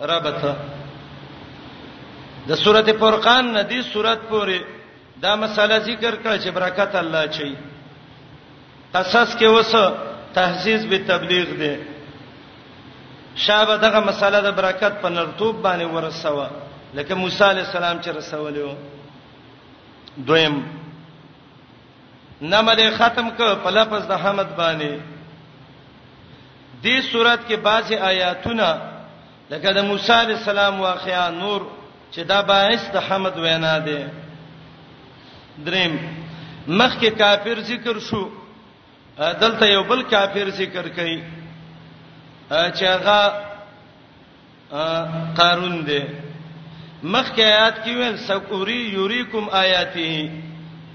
ربته د سورته فرقان نه دی سورته پورې دا مسله ذکر کړه چې برکت الله چي قصص کې وس تهذیز به تبلیغ دی شابه دغه مسله د برکت په نرتوب باندې ورسوه لکه موسی علی السلام چې رسولیو دویم نمد ختم ک په لفظ د حمد باندې دې صورت کې بعضی آیاتونه لکه د موسی علی السلام واقعا نور چې دا باعث د حمد وینا ده دریم مخکې کافر ذکر شو دلته یو بل کافر ذکر کړي چې هغه قارون دی مخکې آیات کې ویل سکوری یوریکم آیاته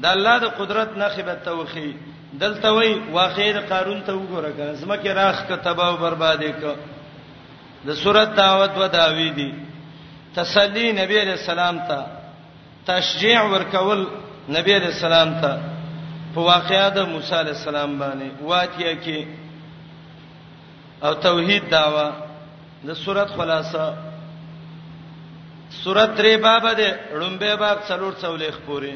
د الله د قدرت نه خبرت توخی دلته وی واقع د قارون ته وګوره کنه زمکه راخ ک تباہ او بربادې ک د سورۃ دعوت و داوی دی تسلی نبی علیہ السلام ته تشجیع ورکول نبی علیہ السلام ته په واقعیا د موسی علیہ السلام باندې واتیه کې او توحید داوا د سورۃ خلاصہ سورۃ درې باب ده لومبه باب څلور څولېخ پوری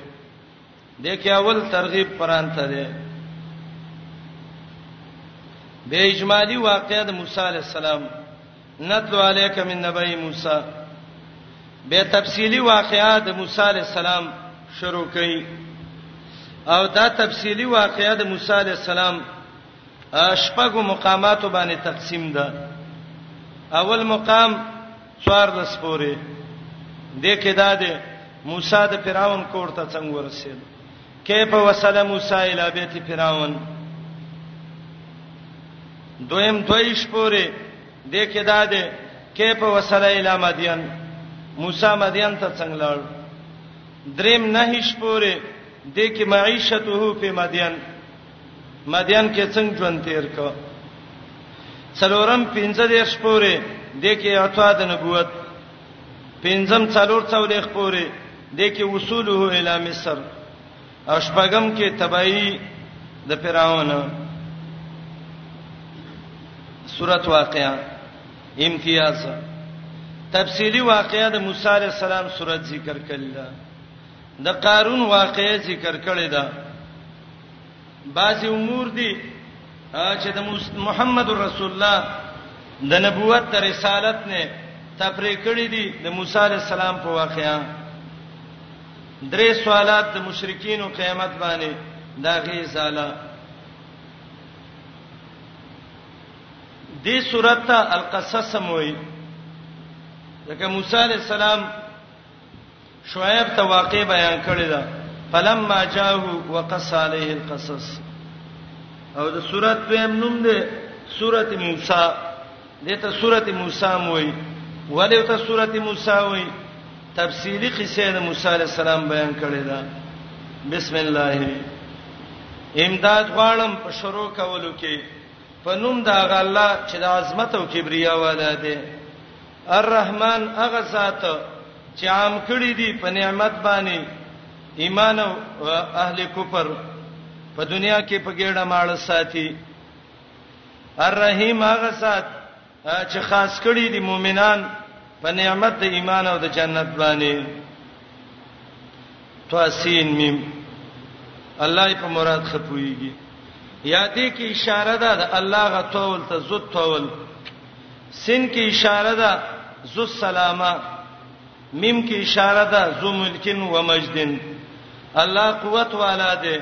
د کې اول ترغیب قران ته ده به اجمالی واقعې د موسی علی السلام نتلو علیک من نبی موسی به تفصیلی واقعې د موسی علی السلام شروع کړي او دا تفصیلی واقعې د موسی علی السلام شپږو مقاماتو باندې تقسیم ده اول مقام څوار د سپوري د کې دا ده موسی د فرعون کور ته څنګه ورسید کیف وصل موسی الی بیت فرعون دویم دویش پورې د کې دا ده کیف وصل الی مدین موسی مدین ته څنګه لاړ دریم نهیش پورې د کې معیشته په مدین مدین کې څنګه ژوند تیر کو څلورم 15 د شپورې د کې اعطا د نبوت پنځم څلور څو د شپورې د کې وصوله اله مصر او شپږم کې تبعی د فرعون سورۃ واقعہ امتیاز تفصیلی واقعہ د موسی علی السلام سورۃ ذکر کړل د قارون واقعې ذکر کړې ده بعضی امور دي چې د محمد رسول الله د نبوت د رسالت نه تفریق کړی دي د موسی علی السلام په واقعیا درې سوالات د مشرکین او قیامت باندې دا غي زاله دې سورته القصص موي لکه موسی علی السلام شعیب ته واقع بیان کړی دا فلما جاءه وقص عليه القصص او د سورۃ دویم نوم دی سورۃ موسی دته سورۃ موسی موي ولې ته سورۃ موسی وي تفصيلي قصه د موسی عليه السلام بیان کړی دا بسم الله امداد غواړم په شروع کولو کې په نوم دا غ الله چې د عظمت او کبریا والا دی الرحمن هغه ذات چې عام کړی دی په نعمت باندې ایمان او اهل کفر په دنیا کې په ګډه ماړه ساتي الرحیم هغه ذات چې خاص کړی دی مؤمنان په نعمت د ایمان او د جنت باندې طاسین میم الله په مراد خپويږي یا دې کې اشاره ده د الله غتول ته زو تول سین کې اشاره ده زو سلامه میم کې اشاره ده زو ملکن و مجدن الله قوت والا ده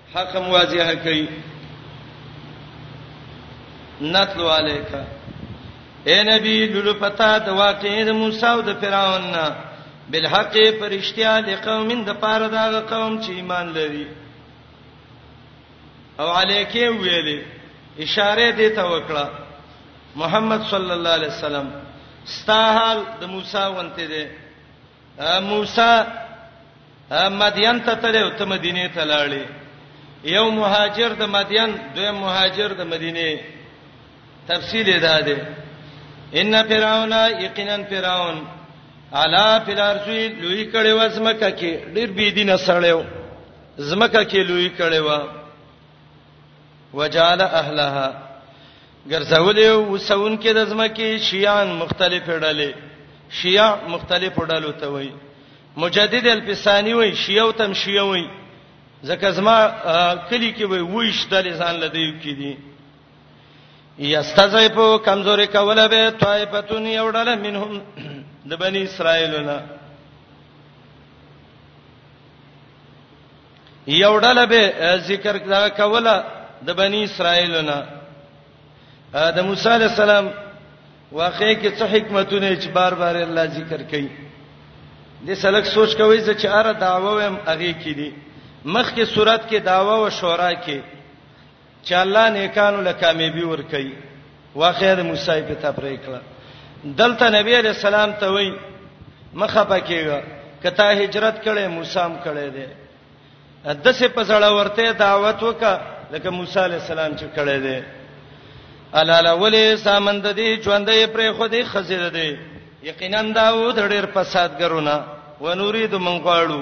حق هم واضح کوي نتلو علیک اے نبی لولو پتا د واقع د موسی او د فرعون نه بالحق پرشتیا لقوم د پاره دا قوم چې ایمان لري او علیکه ویلې اشاره دې ته وکړه محمد صلی الله علیه وسلم ستاهل د موسی ونته دې موسی مدین ته تللی او ته مدینه ته لاړې یو مهاجر د مدین دویم مهاجر د مدینه تفصیل ادا ده ان فرعون یقینا فرعون علا فلارزی لوی کړي وسمکه کې ډیر بی دینه سړیو زمکه کې لوی کړي و وجال اهلها ګرځولې وسون کې د زمکه شیان مختلف ډلې شیعه مختلف ډلو ته وایي مجدد الفسانی وایي شیعه تم شیعه وایي ځکه زما کلی کې وایي وېش ډلې ځان لدی کې دي یستضعفو کمزوري کوله به طائفتون یو ډله منهم د بنی اسرائیلونه یو ډله به ذکر دا کوله د بنی اسرائیلونه د موسی علی السلام واقعي کې څه حکمتونه چې بار بار الله ذکر کوي د سلک سوچ کوي چې اره داوا ویم هغه کې دي مخکې صورت کې داوا او شورا کې چې الله نیکانو له کامیابی ور کوي واقعا د موسی په تا پرې کړه دلته نبی علیہ السلام ته وای مخه پکېږه کته هجرت کړي موسی هم کړي دي دسه په زړه ورته دعوت وکا لکه موسی علیہ السلام چې کړي دي الا لولې سامند دي ژوندې پرې خو دي خزر دي یقینا داوود ډېر فسادګرونه ونوري د منغواړو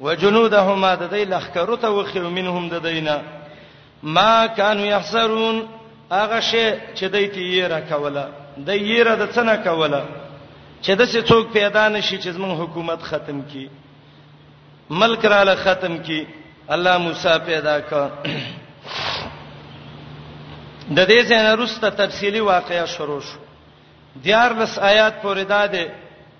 وجنودهما د دې لخرو ته وخیو منهم د دینه ما كانوا يحسرون هغه شی چې دای ته یې را کوله د یې را د څنګه کوله چې د څه څوک پیدا نشي چې زمون حکومت ختم کی ملک را له ختم کی الله موسی پیدا کړ د دې څنګه روسته تفصيلي واقعیا شروع شو دیار لس آیات پورې دا ده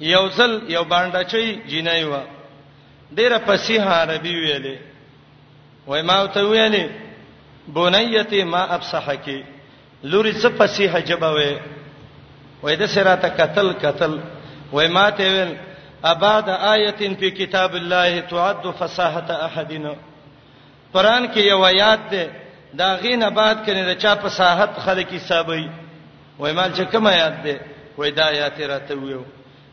یو ځل یو باندې چي جنای و ډیره فصیح عربي ویلې وای ما ته ویلې بنیته ما ابصحکی لوري څه فصیح جبا وې وای د سراته قتل قتل وای ما ته ویل اباد آیه فی کتاب الله تعد فصاحت احدنا قران کې یو آیات ده دا غینه بعد کنه د چا په ساحت خلک حسابي وای مال چې کوم آیات ده وای دا آیات راته ویو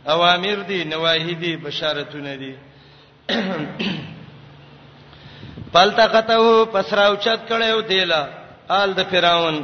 اوامر دي نواهی دي بشارتونه دي پلتقته پسراو چت کړو دیلا آل د فراون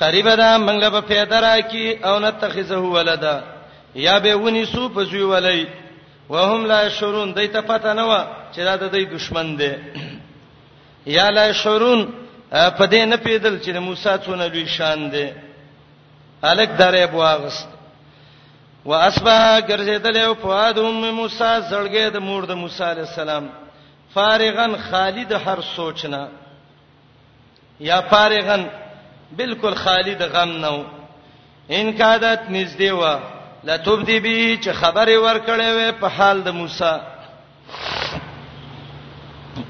قریب ده موږ له پیدا راکی او نتخذه ولدا یا به ونی سو په زوی ولای وهم لا شرون دای ته پته نه و چې دا د دوی دشمن دی یا لا شرون په دې نه پیدل چې موسی څونه لوی شان دی الک درې بواغست واسبه ګرځیدل او فؤاد ام موسی زړګې د مور د موسی علی السلام فارغن خالد هر سوچنا یا فارغن بالکل خالی د غم نو ان کادت نږدې و لتبدی به چې خبره ورکړې وې په حال د موسی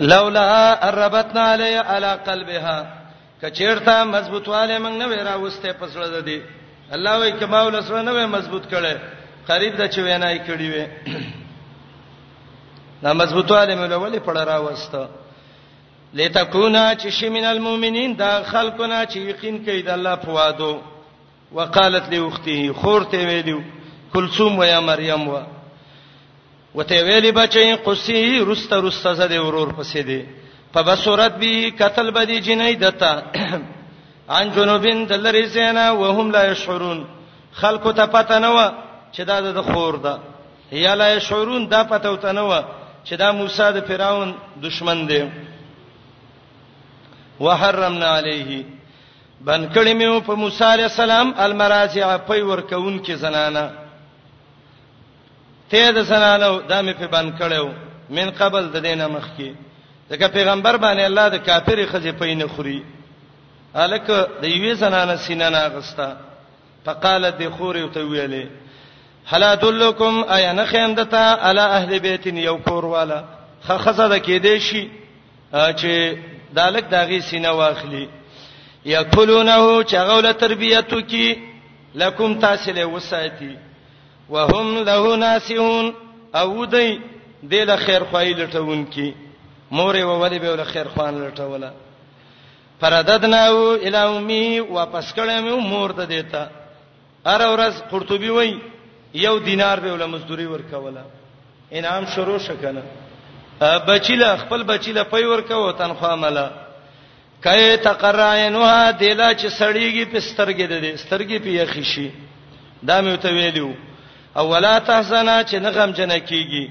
لولا ربتنا علی علی قلبها کچیرته مضبوطواله موږ نه وې راوسته پسړه ده دي الله وې کما ولسره نه وې مضبوط کړي قریب د چې وینا یې کړی وې دا مضبوطواله موږ ولې پړه راوسته لتكونا چې شي من المؤمنین دا خلقنا چې یقین کوي د الله په وادو وقالت له اخته خورته ویلو کلثوم و یا مریم و وته ویلی بچي قصي رست رست زده ورور پسې دی په بصورت به قتل بدی جنې دتا ان جنوبین دلری زینا وهم لا یشعرون خلق ته پته نه و چې دا د خور ده یا لا شعورون دا پته وته نه و چې دا موسی د فرعون دشمن دی وحرمنا علیه بن کړي مې په موسی علی السلام المراجع په ور کون کې زنانه ته د زنانه دا مې په بن کړو من قبل د دینه مخ کې ځکه پیغمبر باندې الله د کافر خځې په نه خوري الک د یوې زنانه سینه نه غستا فقالت دی خور یو ته ویلې هل ادلکم ایا نه خیم دتا علی اهل بیت یو کور والا خخزه د کې دی شي چې دالک داغي سینه واخلي یاکلونه چې غوله تربیته کی لکم تاسو له وساتی وهم له ناسون او دی د له خیر خوای لټون کی مور و ولې به له خیر خوان لټوله فرددناه الی امی واپس کړه مې مور ته دیتا ار ورځ قرطبي وای یو دینار به ول مزدوري ورکوله انعام شروع شکنه بچیله خپل بچیله پي ورکو تنخوا مله کای تقراینها دلا چې سړیږي په سترګې د دې سترګې په یخی شي دا مې ته ویلو او ولا تحزنا چې نغم جن کیږي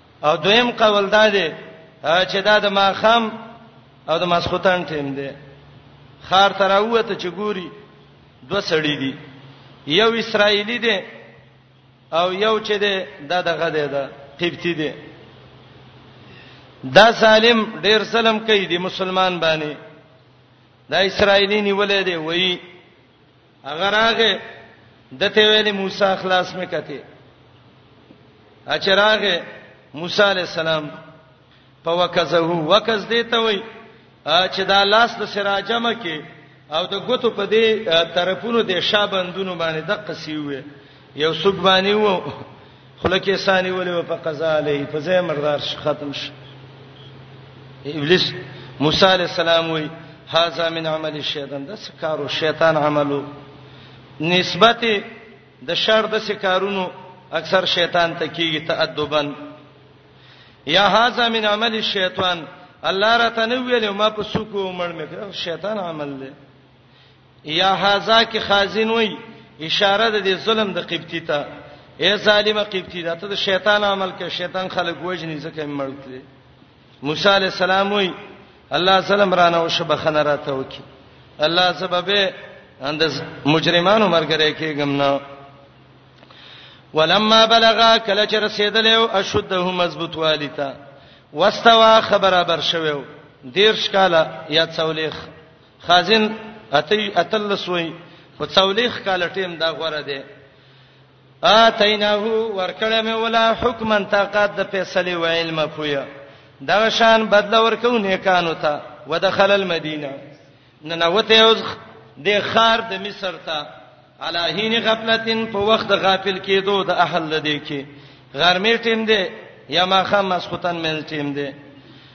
او دویم قول دا دی چې دا د ماخام او د ماسختان ټیم دی خار تراوته چې ګوري دوه سړی دي یو اسرایلی دی او یو چې دی دا دغه دی دا قبطی دی دا سالم ډیر سلام کوي دی مسلمان باندې دا اسرایلی نیولې دی وایي هغه راغه دته ویلې موسی اخلاص مې کته اچراغه موسی علی السلام په وکزه وکز دیته وای چې دا لاس د سراجمه کې او د ګوتو په دې طرفونو د شابندونو باندې د قصي وې یو څوک باندې وو خلکه سانی ولې په قضا علی په ځای مردار شي ختم شي ابلیس موسی علی السلام وی هاذا من عمل الشیطان د سکارو شیطان عملو نسبت د شر د سکارونو اکثر شیطان ته کیږي تأدبن یا هاذا من عمل الشیطان الله را تنویل ما په سکو مړ مې شیطان عمل دی یا هاذا کې خازن وای اشاره ده د ظلم د قبطی ته اے ظالمه قبطی ده ته د شیطان عمل کې شیطان خلق وجنی ځکه مړ کړي موسی علی السلام وای الله سلام رانه او شبخنه راته وکي الله سببه اند مجرمانو مرګره کېګم نه ولما بلغا کله چې رسیدل او اشده مضبوط والیتا واستوا خبره بر شوو دیر شکاله یا څولېخ خازن اتی اتلس وای خو څولېخ کال ټیم دا غوړه دی اتیناه ورکړې مې ولا حکمن طاقت د فیصله و علم پویا دا شان بدل ورکو نیکانو ته ودخل المدینه ننوته اوس د خار د مصر ته علاهین غفلتن په وخت د غافل کېدو د اهل لدی کې غرمې ټیم دی یا ماخه مسخوتن مل ټیم دی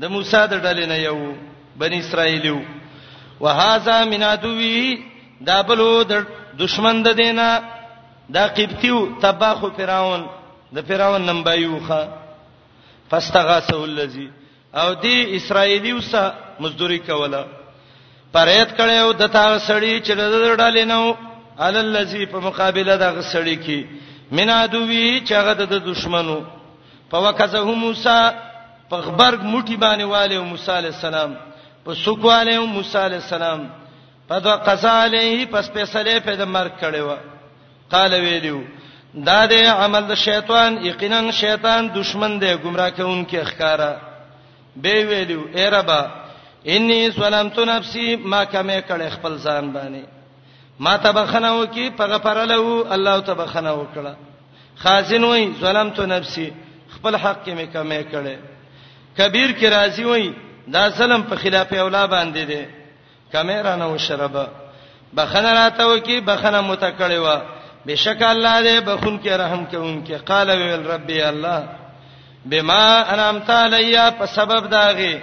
د موسی د ډلې نه یو بنی اسرائیلو وهذا من عدوی دا بلو د دشمن د دینه دا قبطیو تباخو فراون د فراون نمبایوخه فاستغاثه الذی او دی اسرائیلیو سره مزدوری کوله پرېت کړو د تا سړی چې د ډلې نو عل الذی په مقابله د غسړی کې مینا دوی چې هغه د دشمنو فوکزه موسی په خبرګ موټی باندې والي او موسی عليه السلام په سوکواله او موسی عليه السلام په دوا قضا عليه پس فیصله په د مرګ کړي و قال ویلو دا د عمل د شیطان یقینا شیطان دشمن دی گمراه کوونکی ښکارا به ویلو ای ربا انی ظلمت نفسی ما کمه کړي خپل ځان باندې ما تبخنه وکي پغه پرلو الله تبخنه وکړه خازن وای ظلمت نفسي خپل حق کې مې کمې کړې کبیر کې راضي وای دا ظلم په خلاف اولا باندې دي کمې رانه وشربه بخنه راته وکي بخنه متکړې و بشک الله دې بخون کې رحم کوونکې قال ویل ربي الله بما انعمت علیا په سبب داغه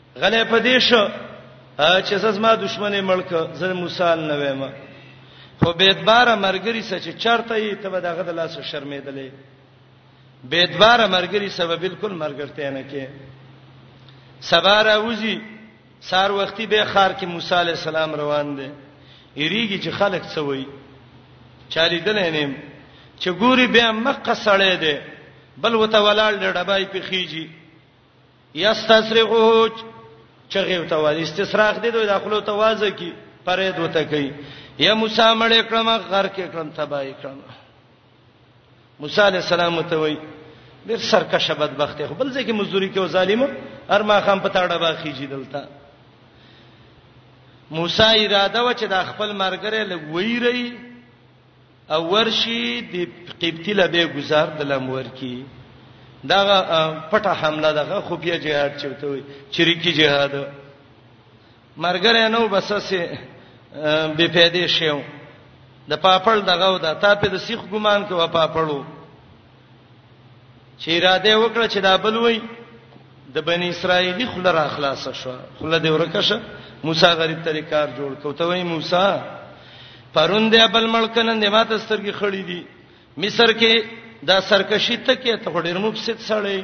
غلې په دې شو چې زما دشمنې ملک زره موسی نه وېما خو بيدبار مرګري سچ چرته یې ته دغه د لاس شرمېدلې بيدبار مرګري سبب بالکل مرګرته نه کې سبارا وزي سار وختي به خار کې موسی عليه السلام روان دي یریږي چې خلک څه وایي چالي دلې نیم چې ګوري به مخه سړې ده بل وته ولال ډبای په خيږي یستصرخوج چغه وته وال استصراخ دې دوی داخلو ته وازه کی پرې دوته کوي یا موسی مړ کړم غر کې کړم تباہ کړم موسی علی السلام ته وای ډیر سرکشه بدبخت خو بل ځکه مزدوري کې ظالم هر ما خام پتا ډبا خيږي دلته موسی اراده و چې د خپل مرګره لګوي ری او ورشي د قبطی له به گزار د لمور کی دا پټه حمله دغه خفیه جهاد چوته وي چریکی جهاد مرګره نو بسسه بے پیدې شیو د پاپړ دغه ودا تا په د سیخ ګمان کې و پاپړو چې اراده وکړه چې دا بل وای د بنی اسرائیلی خل را خلاص شو خل دې ورکه شه موسی غریب ترې کار جوړ کو ته وای موسی پروند بل ملکنن دې ماته سترګې خړې دي مصر کې دا سرکشی ته کې ته ډېر مفسد سړی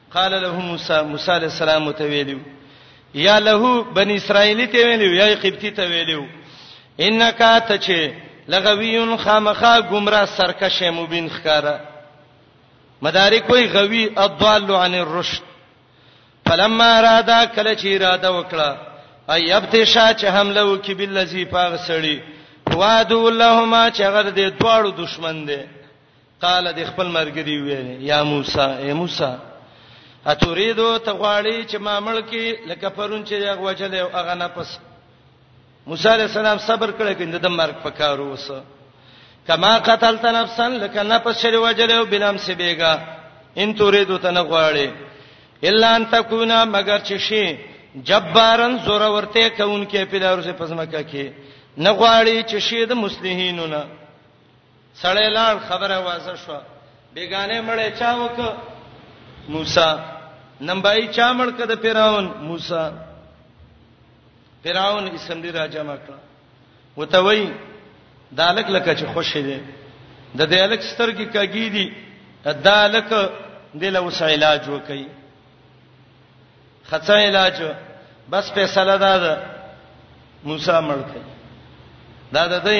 قال له موسی موسی علیہ السلام متویلو یا له بنی اسرائیل ته ویلو یا قبطی ته ویلو انک تچه لغویون خامخا گمراه سرکشه مبین خکارا مدارک وی غوی اضل عن الرشد فلما ارادا کله چې اراده وکړه اي ابتشا چې حمله وکي بالذي پاغ سړي وادو اللهما چې غر دې دواړو دشمن دي قال د خپل مرګري ویل یا موسی اے موسی اتوریدو ته غواړي چې ما ملکی لکه پرون چې هغه وجل او هغه نفس موسی علی السلام صبر کړی کیند د مرګ په کار وسه کما قتلت نفسا لکه نفس شری وجل او بلام سی بیگا ان توریدو ته نه غواړي الا ان تکونا مگر چې شي جبارن زور ورته کون کې پیدارو سے پزماکه کې نه غواړي چې شي د مسلمانینو نه سړی لاړ خبره وازه شو بیگانه مړې چا وک موسی نمبای چا مړ کړ د فرعون موسی فرعون اسمبلی را جمع کړ وته وای دالک لکه چې خوشې دي د دې الک سترګې کګی دي دالک دله وس علاج وکي خڅه علاج بس فیصله ده موسی مړ کړي دا د دې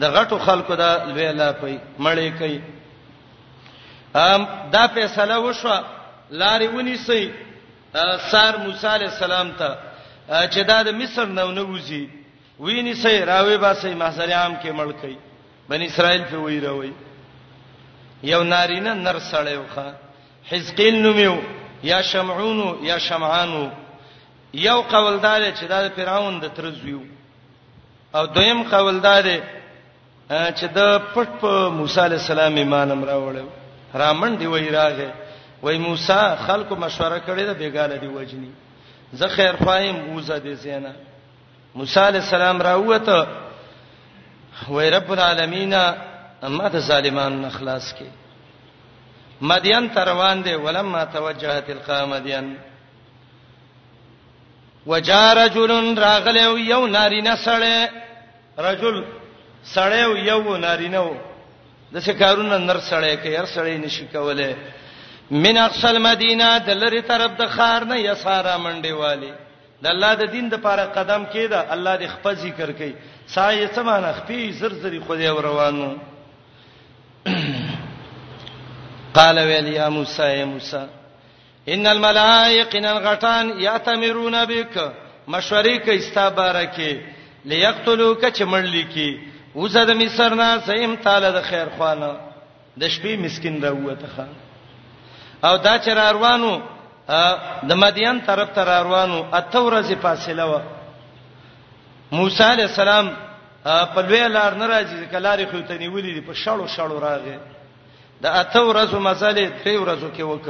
د غټو خلکو دا لوی لاپي مړې کوي ام دا فیصله وشو لارې ونی سي سار موسی عليه السلام ته چې دا د مصر نو نه وځي ویني سي راوي با سي محضر عام کې مړ کوي بني اسرائیل په وی راوي یو نارینه نر سړی وخه حزقیل نومیو یا شمعونو یا شمعانو یو قوالدار چې دا فرعون د ترزویو او دویم قول دا دی چې د پټ په موسی علی السلام ایمان امر راوړل رامن دی وای راغه وای موسی خلکو مشوره کړې ده بیګاله دی وجنی زه خیر خوایم اوزه دې زینا موسی علی السلام راوته وای رب العالمین اما د ظالمان نخلاص کې مدین تروان دی ولما توجهت القامدین وجا رجل راغله یو نارینه سړی رجل سړی یو نارینه و د څه کارونه نر سړی کې هر سړی نشي کوله من اقصى المدینه د لری طرف د خار نه یسارا منډي والی د الله د دین د پاره قدم کېده الله د خپل ذکر کوي سایه څه معنی خپې زر زری خو دې روانو قال ویل یا موسی یا موسی ان الملائکه غټان یاتمرون بک مشورې کوي ستا بارکه ليقتلوا کچ مړلی کی وزه د مصر نه سیم تعالی د خیر خوانه د شپې مسكين راوته خان او دا چې روانو د مدین طرف ته روانو اته ورځې فاصله و موسی علی السلام په لوی لار ناراضي کلارې خو ته نیولې په شړو شړو راغې د اته ورځو مزل درې ورځو کې وک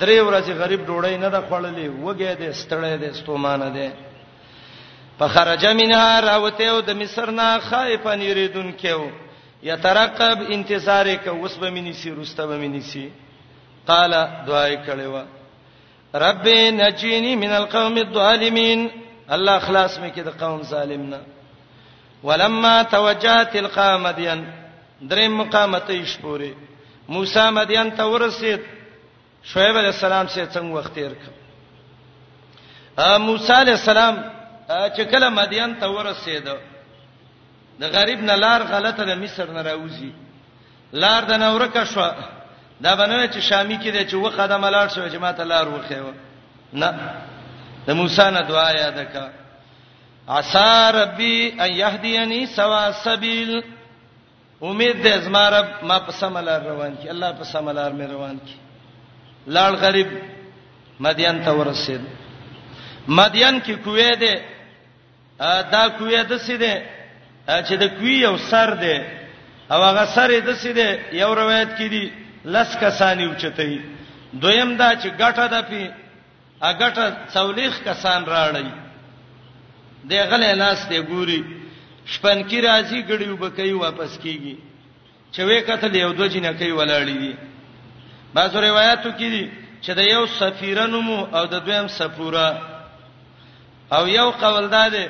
درې ورځې غریب ډوړی نه د خړلې وګې دې ستړې دې ستومانه دې په خرج منها راوته او د مصر نه خائف نیریدون کېو یترقب انتظار ک اوس به منی سی رسته به منی سی قال دعای کړي وا رب نجینی من القوم الظالمین الله خلاص مې کې د قوم ظالم نه ولما توجهت القامدین دریم مقام ته یې شپوري موسی مدین ته ورسید شعیب علی السلام سره څنګه وخت تیر کړ موسی علی السلام چې کله مدین ته ورسید د غریب نه لار غلطه د مصر نه راوځي لار د نورکه شو دا بنوي چې شامی کې دی چې و قدم لاړ شو چې ماته لار وخیو نه د موسی نه دعا یاد کړه عسى ربي ان يهديني سوا السبيل امید دې زما رب ما په سملار روان کی الله په سملار مې روان کی لاړ غریب مدین ته ورسید مدین کې کوې دې دا کوې د سې دې چې د کوی یو سر دې او هغه سر دې د سې دې یو روایت کې دي لس کسانی اوچتې دویم دا چې ګټه ده پی اګټه څولېخ کسان راړی دی غلې لاس دی ګوري شپن کی راځي ګړیو بکې واپس کیږي چې وې کتل یو دوه جنې کوي ولاړې دي بعضو روایتو کې دي چې د یو سفیرنمو او د دویم سفورا او یو قول دا دی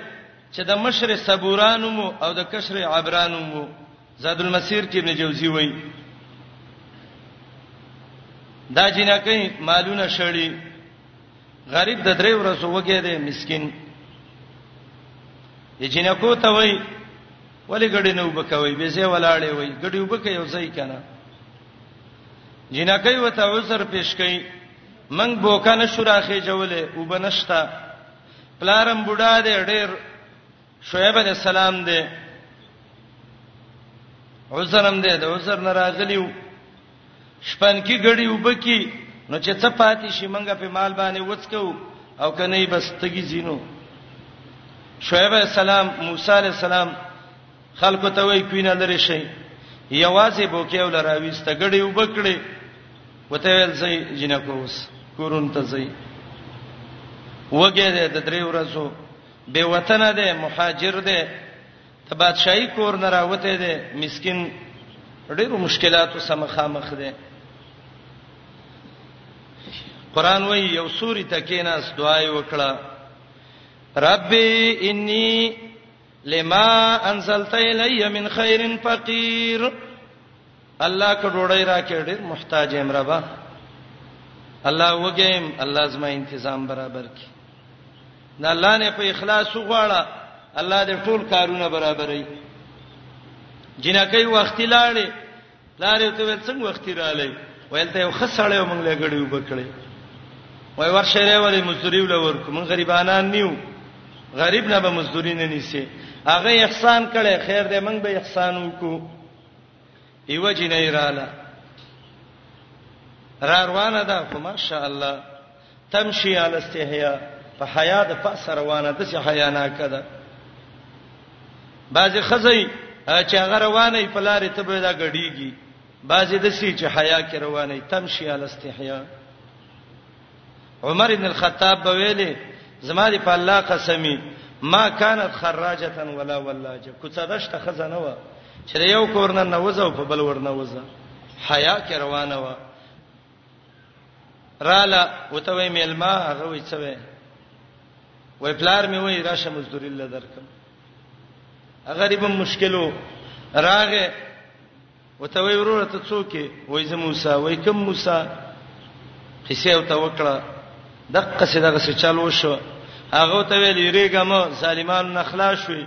چې د مشر صبورانمو او د کشر عبرانمو زاد المسیر کې ابن جوزی وایي دا جنکې مالونه شړی غریب د درې ورځې وګې دی مسكين د جنکو ته وای ولې ګډې نه وبکوي به زه ولاړې وای ګډې وبکې یو ځای کنه جنکې وته عذر پیش کړي منګ بوکا نه شوراخه جوړلې وبنشتا پلارم بوډا دې ډېر شعیب علیہ السلام دی عذرم دی د عذر نه راغلیو شپن کې غړي وبکی نو چې څه پاتې شي منګه په مال باندې وڅکو او کنه یې بس تګی زینو شعیب علیہ السلام موسی علیہ السلام خلکو ته وی کوینه لري شي یوازې بوکیو لراويست غړي وبکړي وته ویل سي جنکوس کورون ته سي وګه دې د درې ورځو بې وطنه دی، مهاجر دی، د بادشاهي کور نه راوتی دی، مسکین ډېرو مشکلاتو سره مخامخ دی. قران وایي یو سوري ته کېناس دعا یې وکړه رب انی لما انزلت الی من خیر فقیر الله ک ډوړی راکې ډېر محتاج یم ربا الله وګیم الله زما تنظیم برابر کړي د الله نه په اخلاص وغواړه الله دې ټول کارونه برابرې جنکې وخت لاړې لارې ته ول څنګه وخت رالې ویل ته یو خسړې مونږ له غړې وبکړې وای ورشه ری ولې مزدوري ول ورکو مونږ غریبانان نیو غریب نه به مزدوري نه نیسي هغه احسان کړي خیر دې مونږ به احسان وکړو ایو جنې رااله را روانه ده خو ماشاء الله تمشي علی استحیا په حیا د پس روانه د څه حیا نه کده بعضی خزی چې هغه روانه په لارې ته به دا غړیږي بعضی د سی چې حیا کې روانه تمشي علی استحیا عمر ابن الخطاب به ویلي زما دی په الله قسمی ما كانت خراجه ولا ولاجه کوڅه دشت خزانه و چې یو کورنه نوځو په بل ورنه وځه حیا کې روانه و رااله وته وې مېلما هغه وې څه وې وې پلار مې وې راشه مزدوري له درکم غریب مشکلو راغه وته وې وروره ته څوک وې زه موسی وې کوم موسی قصه او توکړه دغه څه دغه څه چالو شو هغه ته ویل یریګم ظالمانو نخلا شوي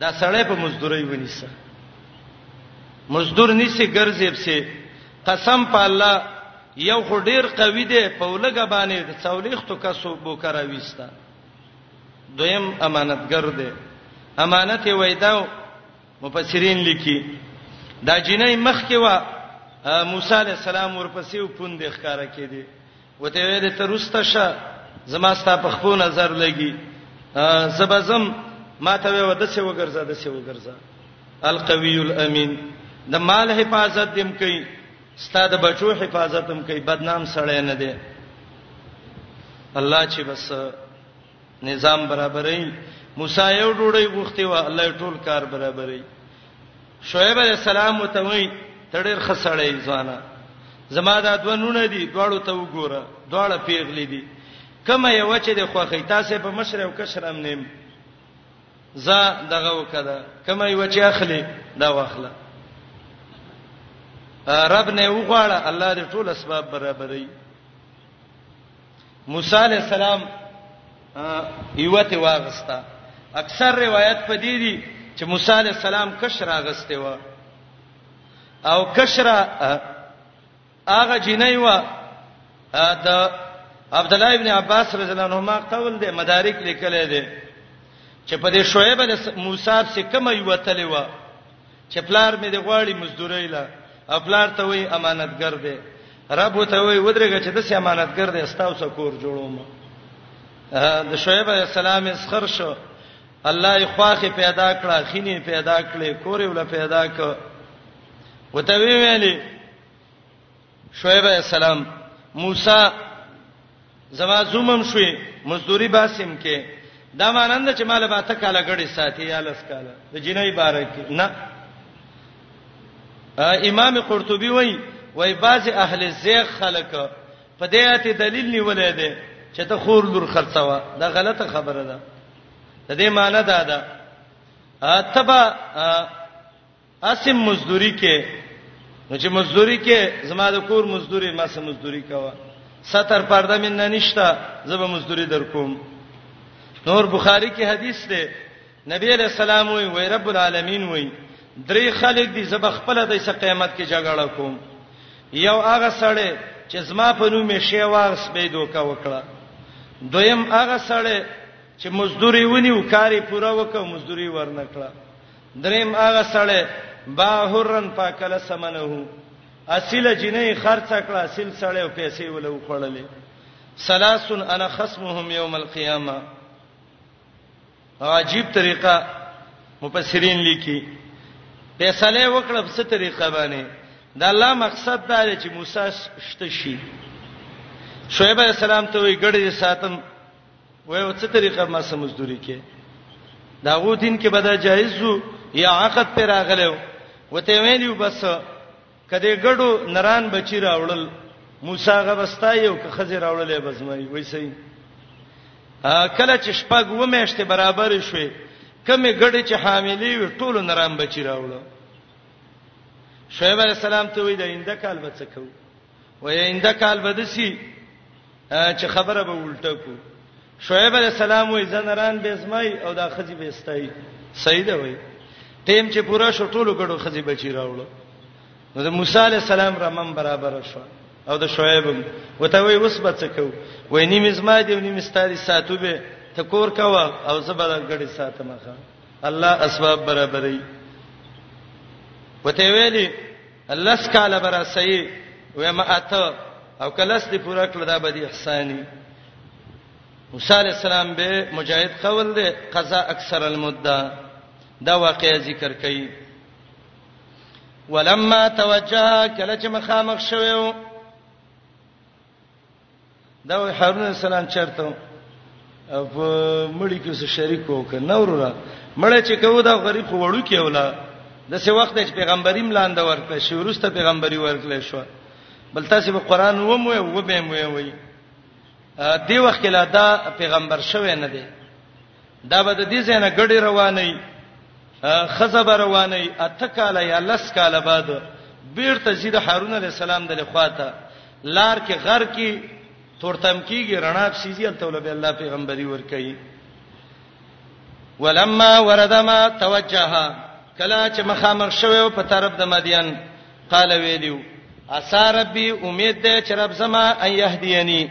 دا سړی په مزدوري ونیسه مزدور نیسه ګرځي پسې قسم په الله یو خو ډیر قوی دی په ولګه باندې د څولېختو کسو بوکرا وستا دویم امانتګر دی امانت یې وېداو مفسرین لیکي دا جنې مخ کې وا موسی علی السلام ورپسې پوند ښکارا کېدی وته وې د ترسته شه زما ستا په خپل نظر لګي زبزم ما ته وې وده سه وګرځه د سه وګرځه القوی الامین د مال حفاظت دیم کوي ستا د بچو حفاظت هم کوي بدنام سړی نه دی الله چې بس نظام برابرې موسی یو ډوړی غوښتي و الله ټول کار برابرې شعیب علی السلام ته وای تړر خسړې ځوانه زما دا دوه نونه دي دواړو ته وګوره دواړه پیغلې دي کمه یو چې د خوخی تاسو په مشر او کشرم نیم ز دغه وکړه کمه یو چې اخلي دا واخله رب نه وغواړه الله دې ټول اسباب برابرې موسی علی السلام یوته واغستا اکثر روایت په دې دي چې موسی علی السلام کشر اغسته و او کشر هغه جنۍ و د عبد الله ابن عباس رضی الله عنهما قول دی مدارک لیکل دی چې په دې شعیب علی موسی سره کومه یو تلې و چې پلار مې د غواړي مزدوري له او پلار ته وای امانتګر دی رب ته وای ودرېګه چې د سي امانتګر دی ستاسو کور جوړوم د شعیب علی السلام اسخر شو الله یې خواخه پیدا کړه خینی پیدا کړې کور یې ول پیدا کړ وته ویلې شعیب علیه السلام موسی زما زومم شوي مزدوري باسم کې دا مانند چې مال به تک کاله غړي ساتي یا لس کاله د جنۍ بارک نه امام قرطبي وای وای بعض اهل زیغ خلک په دې آیت دلیل نیولې ده چې ته خور لور خرڅوا دا غلطه خبره ده د دې معنی دا ده اتبا اسیم مزدوری کې نو چې مزدوری کې زما د کور مزدوری ما سم مزدوری کوا ستر پرده من نه نشتا زب مزدوری در کوم نور بخاری کې حدیث دی نبی علیہ السلام وی وی رب العالمین وی درې خلک دي زب خپل د څه قیامت کې جګړه کوم یو هغه سړی چې زما په نوم یې شی واغس به دوکا وکړه دویم هغه سړی چې مزدوري ونی او کاری پوره وکړ مزدوري ورنکړه دریم هغه سړی با حرن پاکل سمنه اصله جنې خرڅ کړه اصل سړی او پیسې ولا وخړلې سلاسن انا خصمهم یوم القیامه عجیب طریقه مفسرین لیکي فیصله وکړه په څه طریقه باندې د الله مقصد دا دی چې موسی شته شي شعیب السلام ته وی ګړې ساتم وای او څه طریقه ما سم مزدوري کې دا غو دین کې بدا جایز وو یا عقد پر راغلو وته ویلو بس کده ګړو نران بچی راوړل موسی هغه بستا یو که خزر راوړلې بزمای وای سي کله چې شپږ و میاشتې برابر شوې کمه ګړې چې حاملې وي ټول نران بچی راوړل شعیب علی السلام ته وی دا انده کال بچ کو وای اینده کال به دسی چې خبره به الټه کو شعیب علی السلام وای زنران به زمای او دا خزی به استای صحیح ده وای تیم چې پورا شټولو غړو خزی بچی راوړو نو د موسی علی السلام رمم برابر شو او د شعیب وته وای اوس به څه کو وای نیم زما دی نیم ستاري ساتو به تکور کوا او زبر غړي ساتمه الله اسباب برابرې وته ویلي لس کاله برا سي وې ما اته او کلس دې پورا کړ دا به دې احساني موسی عليه السلام به مجاهد قول دې قضا اکثر المده دا واقعي ذکر کړي ولما توجه کله چې مخامخ شوو دا وای هارون علی السلام چرته په مړی کې سره شریک وک نه وروره مړی چې کو دا غریب خو وړو کې ولا د څه وخت چې پیغمبري ملاند ورکړ شو ورسته پیغمبري ورکړل شو بل تاسو به قران و مو و به مو وي دی وخت کې لا دا پیغمبر شوی نه دی دا به د دې ځای نه ګډې روانې ښځه به روانې اته کاله یا لس کاله بعد بیرته ځي د هارون علی السلام د لخوا ته لار کې غر کې تورتم کیږي رڼا سيزي الته ولبي الله پیغمبري ور کوي ولما وردما توجه کلا چې مخامخ شوه په طرف د مدین قال ویلو اسا ربي امید ده چې رب زما ان يهديني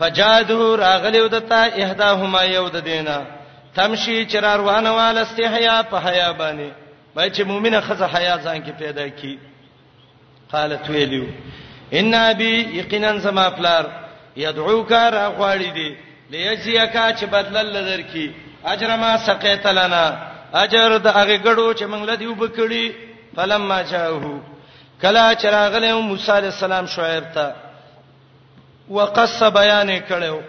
فجاده راغلیو دتا احداهما یو د دینا تمشي چرار وانه وال استحیا په حیا باندې بای چې مؤمنه خزه حیا ځان کې پیدا کی قالت ویلو ان ابي یقینا زما پلار يدعوك را غواړي دي ليجزيك چې بدل لذر کی اجر ما سقيت لنا اجر د هغه ګړو چې موږ لدی وبکړي فلما جاءه کلا چراغله موسی عليه السلام شعیب ته وقص بیان کړو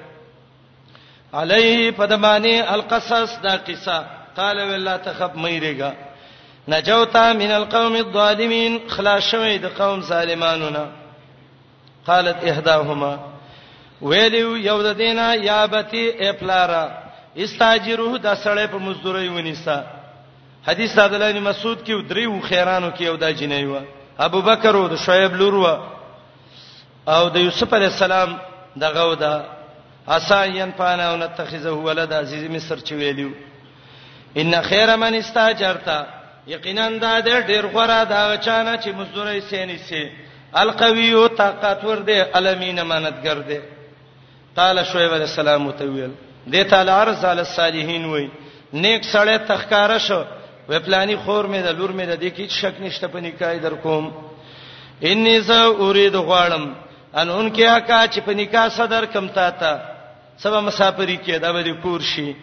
علیه فدمانی القصص دا قصه قال ولا تخف مېریګا نجوتا من القوم الظالمین خلاص شوی د قوم ظالمانو نه قالت احداهما ویلو یو د دینا یا بتی اپلارا استاجره د سړې په مزدوري ونیسا حدیث عبد الله بن مسعود کې درې و خیرانو کې یو د جنې و ابو بکر او د شعیب لور و او د یوسف علی السلام دغه ودا اسا ينفعنا او نتخذه ولد عزیز مصر چې ویلو ان خیر من استاجرتا یقینا دا ډېر غره دا چانه چې مزدوري سینې سي القوی او طاقتور دی الامین امانتګر دی قال شعیب علیہ السلام ته ویل د تعالی ارز علی الصالحین وای نیک سړی تخکار شو و پلانی خور مې د لور مې د دې کې شک نشته په نکای در کوم انی ز اريد غواړم ان ان کې اکا چې په نکاح صدر کم تا تا سبا مسافری کې دا به کور شي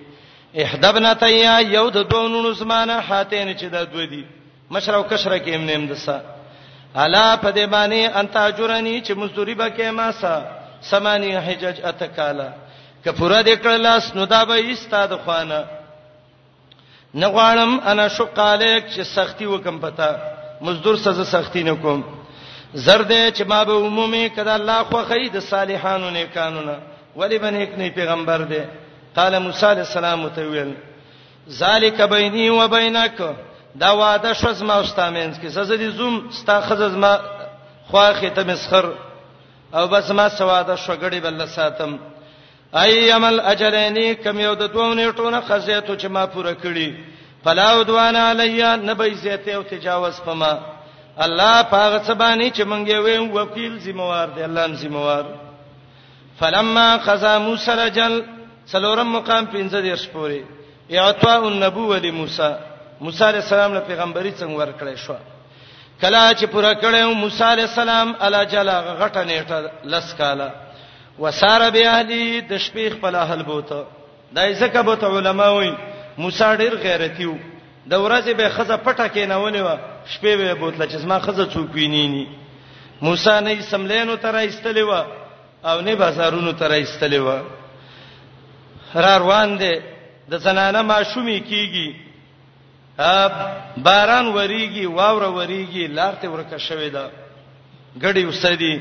احدبنا تیا یو د دوه نونو زمانه حاتین چې دا دوه دي مشر او کشر کې هم نیم دسا الا په دې باندې انت اجرنی چې مزدوری به کې ما سا سمانی حجج اتکالا که پورا دې کړل اس نو دا به استاد خوانه نه غواړم انا شقالیک چې سختی وکم پتا مزدور سزا سختی نه کوم زرد چې ما به عمومي کده الله خو خید صالحانو نه قانونا ولی بنیک نه پیغمبر دی قال موسی علیہ السلام ته ویل ذالک بیني و بینک دا وعده شو زما او ستا مینس کې سزا دي زوم ستا خزه زما خواخه ته مسخر او بس ما سواده شو غړي بل ساتم ايام الاجلين کم یو د دوه نیټونه خزه ته چې ما پوره کړی فلا ودوان علیا نبی زیته او تجاوز پما الله پاغه سبانی چې مونږ یې وکیل ذمہ وار دی الله هم ذمہ وار فلما قضا موسی رجل څلورم مقام 15 پورې اعطاء النبوه لموسی موسی علی السلام له پیغمبري څنګه ورکړې شو کله چې پوره کړو موسی علی السلام الا جلا غټه نیټه لس کاله وسار به اهلی د شپې خپل اهل بوته دا ځکه بوت علما وای موسی ډیر غیرتی وو د ورځې به خزه پټه کې نه ونی و شپې به بوتله چې زما خزه څوک ویني موسی نه سملینو تر ایستلې و او نه بازارونو تر ایستلې و را روان دي د زنانه ماشومی کیږي اب باران وریږي واوره وریږي لارته ورکه شوې ده غړي وسدي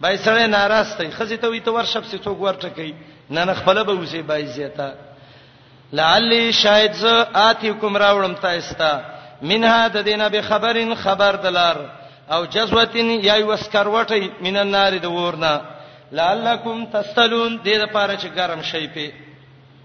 بای سره ناراستي خزي ته وي ته ورشپ سي څوک ورټه کوي نه نه خپل به وسي بای زیتا لعلی شاید ز آتی کوم راوړم تاسو ته منها د دینه به خبرین خبر دلار او جزوتین یا وسکروټی من النار د ورنا لعلکم تستلون دې لپاره چې ګرم شي په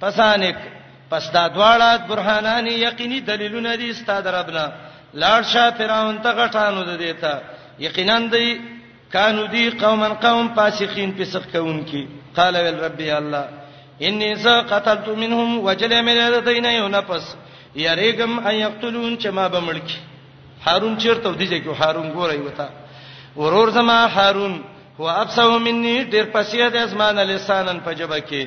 پسانک پس دا دواړه برهانان یقیني دلیلونه دي ستاد ربنا لاړ شه فرعون ته غټانو د دیتا یقینا دی کانو دی قوما قوم فاسقین فسق کوونکی قال ول ربي الله اني ز قتلت منهم وجل من الذين ينفس یریګم ان یقتلون چې ما به ملکی هارون چیرته ودی چې کو هارون ګورای وتا ورور زما هارون هو ابسو مني ډیر پسیه د اسمان لسانن پجبه کې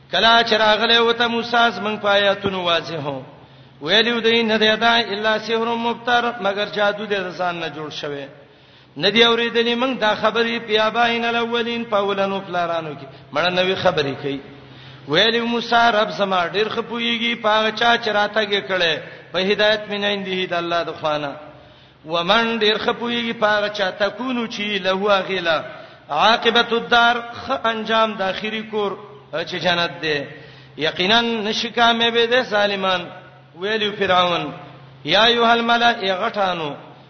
کلا چراغله وته موسی زمنګ پایاتونو واضح هو ویلو دین نه دی دا الا سحر مبتر مگر جادو د ځان نه جوړ شوی ندی اوریدلې موږ دا خبرې بیا باین الاولین په ولنو پلارانو کې مړه نوې خبرې کوي ویل موسی رب سما ډیر خپویږي پاغه چا چراته کې کړي په هدایت مینې دی د الله د خوانه ومن ډیر خپویږي پاغه چا تکونو چی له غیلا عاقبت الدار خ انجام د اخیری کور چې جنت دی یقینا نشکامه به د سالمان ویلو فرعون یا ایه الملأ غټانو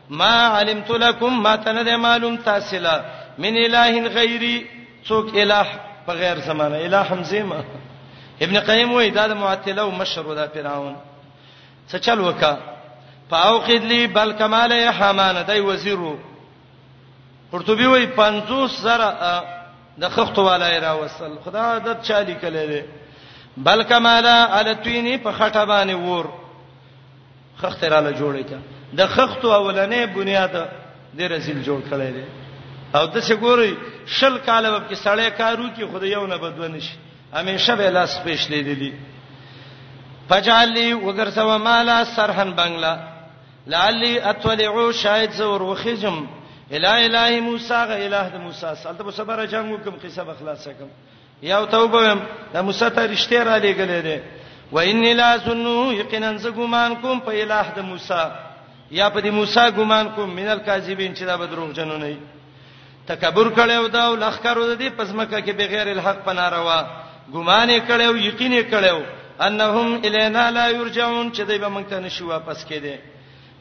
ما علمت لكم ما تنه معلوم تاسلا من اله غیری څوک اله په غیر زمانه اله همزه ما ابن قیم وای دا د معتله او مشر ودا فرعون څه چل وکا فاوقد لي بل کمال يا حمان دای وزیرو قرطبي وای 50 سره د خختو والای را وصل خدا عادت چالي کله دي بل کمال علی توینی په خټه باندې ور خخت را له جوړی کا د خختو اولنې بنیاد د رسول جوړ کړی دی او د څه ګوري شل کاله وب کې سړی کارو کې خدای یو نه بدونه شي همیشه به لاس پېښ لیدلی فجعلی وګرځو مالا سرحن بنگلا لعلی اتولعو شاید زور وخزم الا اله موسی غ اله د موسی سالته صبر جنگ وکم قصه بخلاص کم یو توبه وم د موسی ته رښتیا را لېګلې ده و ان لا ظنو یقینا ز ګمان کوم په اله د موسی یا په د موسی ګمان کوم مینل کاذبین چې دا به دروغ جنونه تکبر کړو دا لخرو د دې پزمکه کې بغیر الحق پناروا ګمان کړو یقین کړو انهم الینا لا یرجعون چې دوی به موږ ته نشي واپس کېده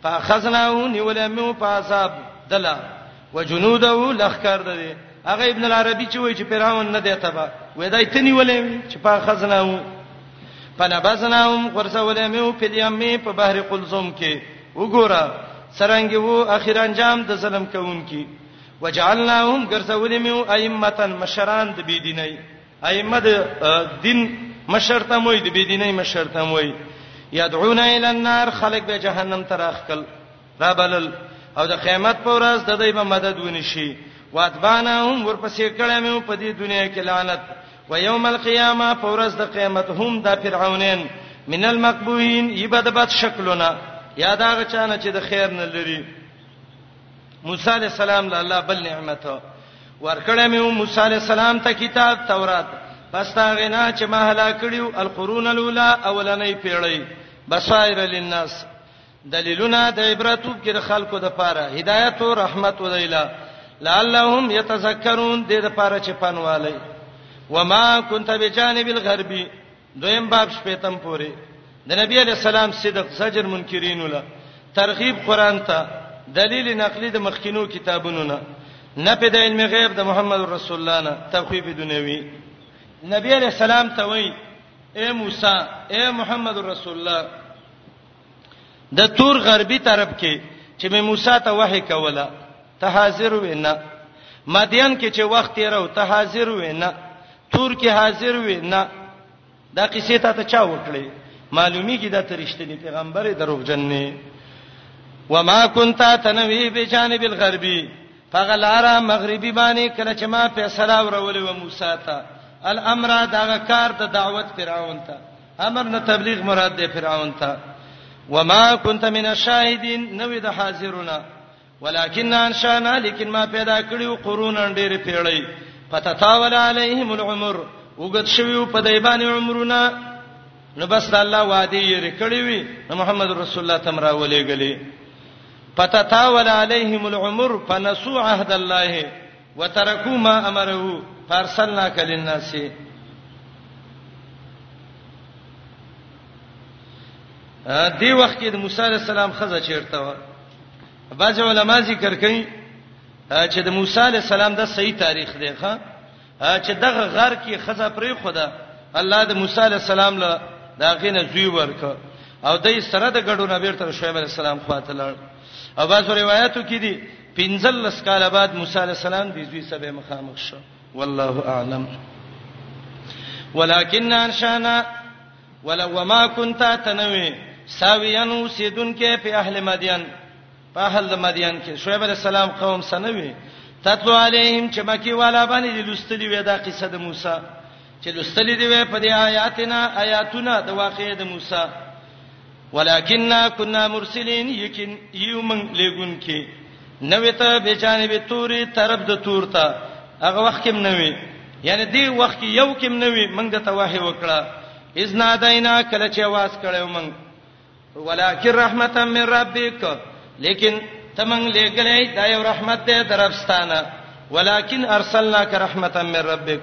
فاخذناه نیولې مو پاساب دلا وجنوده لخر د دې هغه ابن العربی چې وایي چې پیراون نه دی تبا وې دای ته نیولې چې فاخذناه فنبذناهم خرسوله مې په یمه په بحر قلزم کې وګوره سرنګي وو اخر انجام د ظلم کوونکی وجعلناهم غرسوله مې ائمه مشران د بی دیني ائمه د دین مشرته موي د بی دیني مشرته موي يدعون الى النار خلق به جهنم تراخ کل دا بلل او د قیامت پر ورځ د دوی په مدد ونی شي واتبانا هم ورپسې کړه مې په دې دنیا کې لعنت و یوم القیامه پر ورځ د قیامت هم د فرعونین من المقبوین یبد بد شکلونه یا دا غچانه چې د خیر نه لري موسی علی السلام له الله بل نعمت ورکړه مې موسی علی السلام ته کتاب تورات پس تا غنا چې ما هلاکړیو القرون الاولى اولنې پیړۍ بصائر للناس دلیلونه د عبرت وب کې د خلکو د پاره هدایت او رحمت ودیلا لعلهم یتذکرون دې د پاره چې پنوالي وما كنت بجانب الغربي دویم باب شپیتم پوری د نبی علی السلام صدق زجر منکرین ولا ترغیب قران ته دلیل نقلی د مخکینو کتابونو نه نه په د علم غیب د محمد رسول الله نه تخفیف دنیوی نبی علی السلام ته وای اے موسی اے محمد رسول الله د تور غربي طرف کې چې مې موسی ته وحی کوله ته حاضر وینا مدین کې چې وخت یې راو ته حاضر وینا تور کې حاضر وینا دا قصې ته ته چا وکړي معلومی کی دا ترشتنی پیغمبر دروغ جن نه وما كنت تنوي بجانب الغربي فغلارا مغربي باندې کله چې ما فیصله ورولې و موسی ته الامر دا کار د دعوت فرعون ته امر نه تبلیغ مراد دی فرعون ته وما كنت من الشاهدين نو د حاضرونه ولكن انشانا لیکن ما پیدا کړیو قرون ډېر پیړی فتتاول عليهم العمر وګد شویو په دای باندې عمرونه نو بس د الله وعده یې رکړې وي نو محمد رسول الله تم را ولېګلې فتتاول عليهم العمر فنسوا عهد الله وترکو ما امره فارسلنا کل الناس دی وخت کې د موسی عليه السلام خزه چیرته و بعض علما ذکر کوي چې د موسی عليه السلام د صحیح تاریخ دی ښا چې دغه غر کې خزه پرې خدا الله د موسی عليه السلام له داغه نه زوی ورک او دای سره د غړو نبی تر شعیب عليه السلام خواته لړ او بعض روایتو کې دي پنځل لس کال بعد موسی علی السلام د زوی سبه مخامخ شو والله اعلم ولكن انشانا ولو ما كنت تنوي ساويا وسيدن کې په اهل مدين په اهل مدين کې شعیب علی السلام قوم سنوي تتلو عليهم چې مکی والا باندې لستلی وې دا قصه د موسی چې لستلی دی په دې آیاتنا آیاتونه د واقعې د موسی ولکننا كنا مرسلين یقین یو من لګون کې نوې ته به جانب توري طرف د تور ته هغه وخت کې نوې یعنی دی وخت یو کې نوې موږ د تواه وکړه اذن ادینا کله چې واس کړو موږ ولکن رحمتا من ربک لیکن تمنګ لګلې دا یو رحمت دی درفستانه ولکن ارسلناک رحمتا من ربک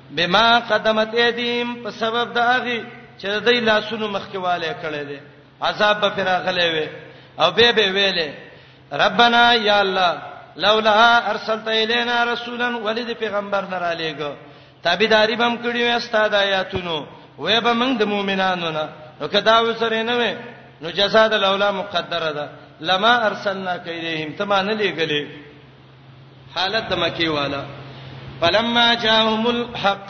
بما قدمت ایدیم په سبب د هغه چې د دې لاسونو مخکیواله کړي دي عذاب به پر غلې وي او به به ویلې ربنا یا الله لولا ارسلت الینا رسولا ولید پیغمبر نه را لېګو تابعداري بم کړی وي استاد آیاتونو وې به موږ د مؤمنانو نه نو کدا وسره نه وې نو جزاء د لولا مقدره ده لما ارسلنا کیدهم تما نه لېګلې حالت د مکی والا فلما جاءهم الحق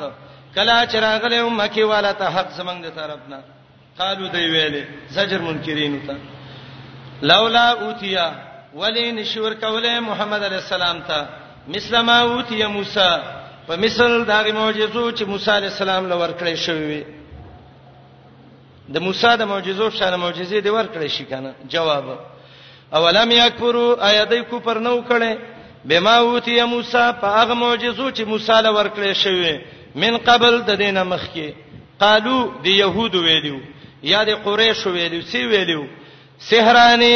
کلا چراغله مکی والا ته حق زمنګ د طرفنا قالو دی ویلې زجر منکرین ته لولا اوتیا ولی نشور کوله محمد علی السلام ته مسلمه اوتیا موسی په مثل دغه معجزو چې موسی علی السلام لور کړې شوې د موسی د معجزو شان معجزې دی ورکړې شي کنه جواب اولم یکفرو آیا دای کو پر نو کړي بما اوتی موسی په هغه معجزو چې موسی له ورکړې شوی من قبل د دینه مخکي قالو د يهود ویلو یا د قریش ویلو سی ویلو سحرانی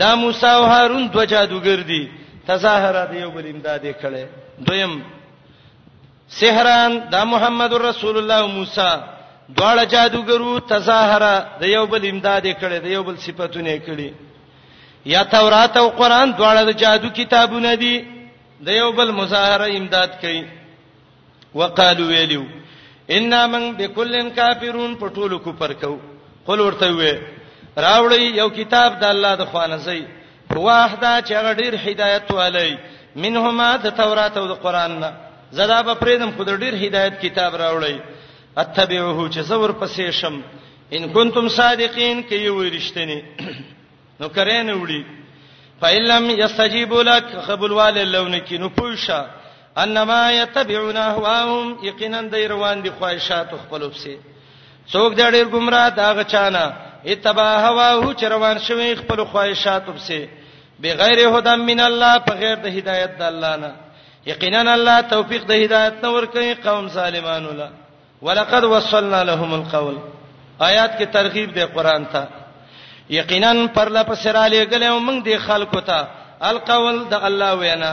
دا موسی او هارون دوه جادوګر دي تظاهر دی یو بل امداد کړي دویم سحران دا محمد رسول الله او موسی دواړه جادوګرو تظاهره د یو بل امداد کړي د یو بل صفاتونه کړي یا تورات او قران دواړه د جادو کتابونه دي د یو بل مظاهره امداد کوي وقالو ویلو ان من بكلن کافرون په ټولو کو پر کو قل ورته وې راوړی یو کتاب د الله د خوانه زی واه دا چې هغه ډیر هدایت والی منهما د تورات او د قران نه زدا به پریدم خو د ډیر هدایت کتاب راوړی اتبعوه چې زور پسې شم ان کنتم صادقین کې یو رښتینی نو کرین وړي فإلم یستجیب لك قبول واللون کې نو پوښه انما يتبعون اهواهم یقینا د روان دي خواهشات خپل وبسي څوک د ډېر گمراه دا غچانا اتبع هواه چې روان شوی خپل خواهشات وبسي بغیر هدا من الله په غیر د هدایت د الله نه یقینا الله توفیق د هدایت نه ور کوي قوم ظالمانو لا ولقد وصلنا لهم القول آیات کې ترغیب دی قران ته یقینا پر لپس را لېګلې موږ دي خلکو ته القول د الله وینا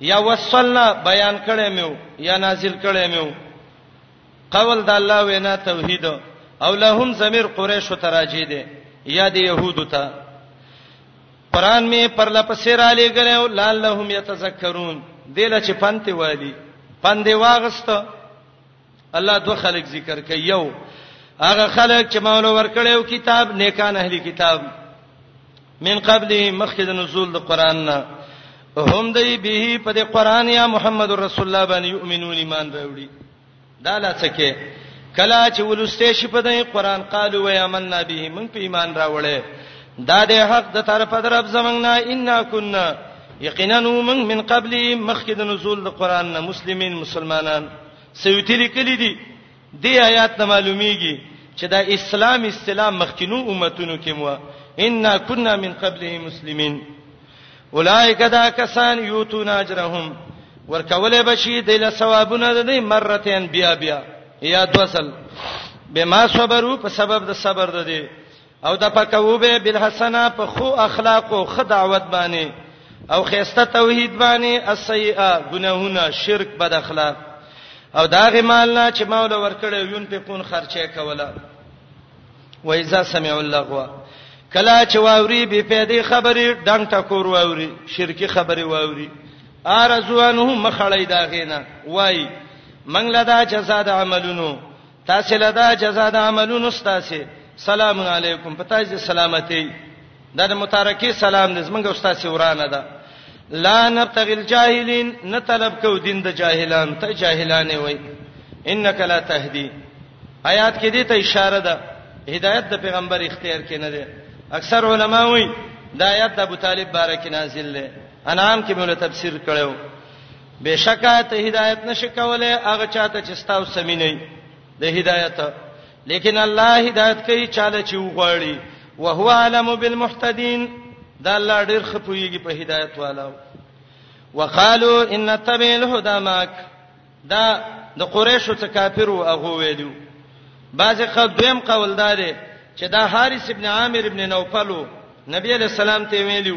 یا وصلنا بیان کړي مې یا نازل کړي مې قول د الله وینا توحید او لهم زمير قریش تراجی دي یا د يهودو ته قران می پر لپسې را لګره او لعلهم يتذكرون دله چې پنت والی پندې واغسته الله دوه خلک ذکر کوي یو هغه خلک چې مولا ورکړیو کتاب نیکان اهلی کتاب من قبل مخکې د نزول د قران نه هم دی به په دې قران یا محمد رسول الله باندې یؤمنون ایمان راوړي دا لاسکه کلا چې ولسته شي په دې قران قالو ویا مننا به من په ایمان راوړې دا د حق د طرفه درب زمنګ نه انا كنا یقینا من من قبل مخکې د نزول د قران نه مسلمانین مسلمانان سیوطی لیکلی دی د آیات نه معلومیږي چې دا اسلام اسلام مخکینو امتونو کې مو ان كنا من قبله مسلمین اولائک دا کسان یوتون اجرهم ورکوله بشی د له ثوابونه د مرتين بیا بیا یا دوسل بما صبرو په سبب د صبر د دې او د پکوبه بالحسنه په خو اخلاق او خدعوت باندې او خيسته توحید باندې السیئه گناهونه شرک بد اخلاق او داغه مال نه چې مولا ورکړې یون په کون خرچه کوله و اذا سمع اللغو کلا چې واوري به پیدې خبرې ډنګ ټکور واوري شرکی خبرې واوري ارزوانه مخړې داغې نه وای منګل دا جزاء د عملونو تاسو له دا جزاء د عملونو تاسو سلام علیکم پتا چې سلامتی دا د متارکه سلام د زمنګ استاد ورانه ده لا نبتغي الجاهلين نه طلب کو دین د جاهلان ته جاهلان وي انك لا تهدي آیات کې دې ته اشاره ده هدایت د پیغمبر اختیار کې نه ده اکثر علما وایي دا آیات د ابو طالب بارک نازل ده انعام کې مولا تفسیر کړو بشکا ته هدایت نشي کولای هغه چاته چې ستاو سمي نه د هدایت لیکن الله هدایت کوي چاله چې وغواړي او هو علم بالمحتدين دا الله ډیر خپويږي په هدایت والو وقالو ان تبع الهدى ماک دا د قریشو څخه کافرو هغه ویلو بعض قدویم قوالدار چې دا حارث ابن عامر ابن نوفلو نبی علیہ السلام ته ویلو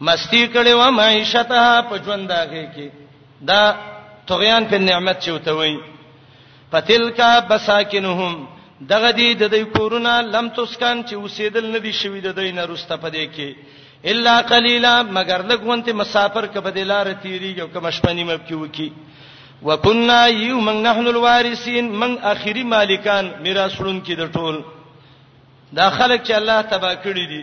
مستی کړي و معیشتها په ژوند داږي کې دا طغیان په نعمت چوته وي پتلکا بساکنهم دغه دی د دې کورونه لم تسکان چې اوسېدل نه دي شوی د دې نه رسته پدې کې الا قليلا مگر لګونت مسافر کبه د لار تیریږي او کوم شپنی مب کې وکی وکنا یو من نحن الوارثین من اخری مالکان میراث وړون کې د ټول دا خلک چې الله تبا کړی دي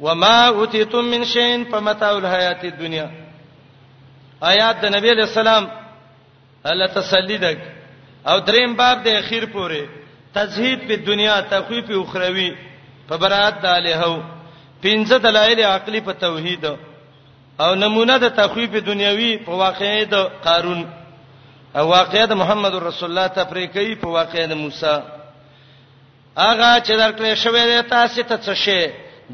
وما اوتیتم من شین فمتاع الحیات الدنیا آیات د نبی له سلام الله تسلی دک او دریم باب د اخیر پورې تزهید په دنیا تخویف اخروی په برات د الہو پنځه دلایل عقلی په توحید او نمونه د تخویف دنیوي په واقعې د قارون او واقعې د محمد رسول الله تفریقی په واقعې د موسی هغه چې درکړې شوې ده تاسو ته څه شي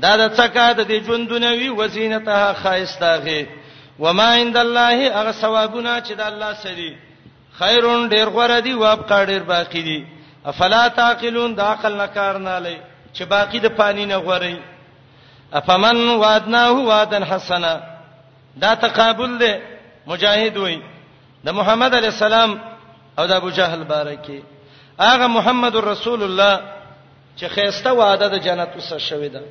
دا د څکا د دې ژوندونه وی وزینته خایستاغه وما عند الله هغه ثوابونه چې د الله سری خیرون ډیر غوړه دی واب کا ډیر باقی دی افلا تعقلون د عقل نه کار نه لای چې باقی د پانی نه غوړی افمن وعدناه وعدن حسنا دا تقابل دی مجاهد وای د محمد علی السلام او د ابو جهل بارکه هغه محمد رسول الله چې خيسته وعده د جنت وسه شوې ده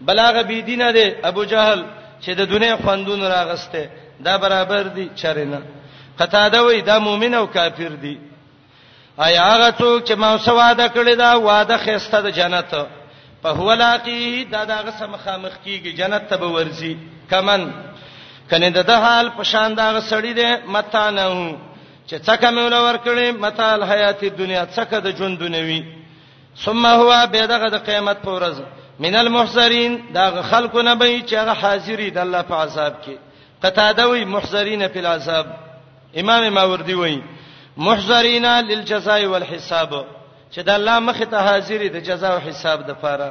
بلاغه بی دینه ده ابو جهل چې د دنیا خوندون راغسته دا برابر دي چرنه قطاده وای دا مؤمن او کافر دي ایا هغه څوک چې ما سو وعده کړی دا وعده خسته د جنت په هو لاقی دا دغه سم خامخ کیږي جنت ته به ورځي کمن کنه د ده حال په شان دا غسړی دی متا نه چې څکه مې ولور کړی متا الحیات دنیا څکه د ژوند دنیوي ثم هو به دغه د قیامت پر ورځ من المحذرین دا خلکو نه به چې هغه حاضری د الله په عذاب کې قطاده وی محذرین په عذاب امام ماوردی وایي محضرین للجزاء والحساب چې د الله مخ ته حاضر دي د جزاء او حساب د پاره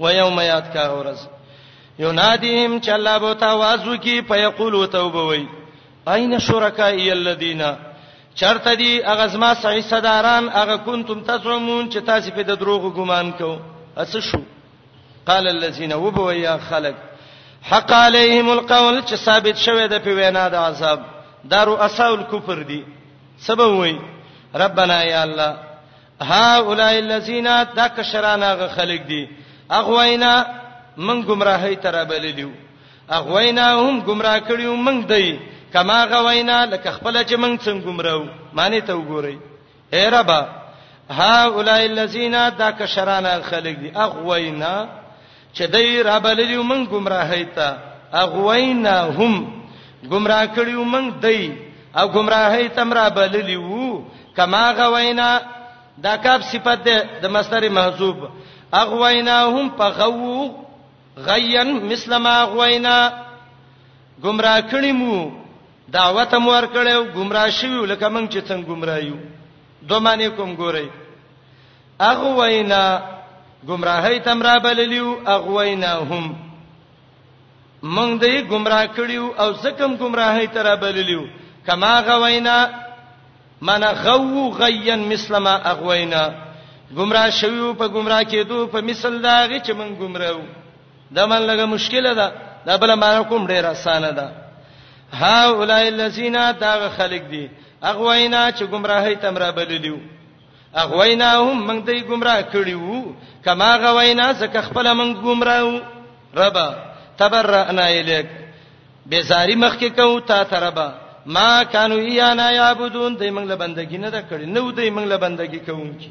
و یوم یاد کا ورځ ینادیهم چې الله به تا وازو کی فیقول وتوبه وای اين شرکای الذین چرته دی هغه زما صحیح صداران هغه کنتم تزعمون چې تاسو په دروغ ګمان کوئ اس شو قال الذين وبوا يا خلق حق عليهم القول چې ثابت شوه د په وینا د عذاب دارو اساول کفر دي سبب وای ربنا یا الله ها اولای الذین دا کشرانا غ خلق دي اغوینا من گمراهی تر بللیو اغوینا هم گمراه کړیو من دی کما غوینا لکه خپل چې من څنګه گمراو معنی ته وګورئ اے رب هؤلاء الذين دا کشران خلق دي اغوینا چې دای را بللی موږ گمراهی ته اغوینا هم گمراه کړیو موږ دای او گمراهی ته مرا بللی وو کما غوینا دا کاب صفت ده د مصدر محذوب اغوینا هم په غو غین مثل ما اغوینا گمراه کړی مو دعوت هم ورکړی او گمراه شوی لکه موږ چې څنګه گمراه یو دوه معنی کوم ګورئ اغوینا گمراهی تم را بللیو اغوینا هم مونږ دې گمراه کړیو او زکم گمراهی تر بللیو کما غوینا من غو غین مثلما اغوینا گمراه شویو په گمراه کېدو په مثل داږي چې مونږ گمراهو دا من لګه مشکله ده دا بل معنا کوم ډیر اسانه ده ها اولای الذین دا خلق دي اغوینا چې گمراهی تمرا بللیو اغوینا هم موږ دوی گمراه کړیو کما غوینا زکه خپل موږ گمراهو ربا تبرأنا الیک بیزاری مخ کې کو تا تربا ما کانو یانا یعبدون دوی موږ له بندګی نه دا کړی نو دوی موږ له بندګی کوونکی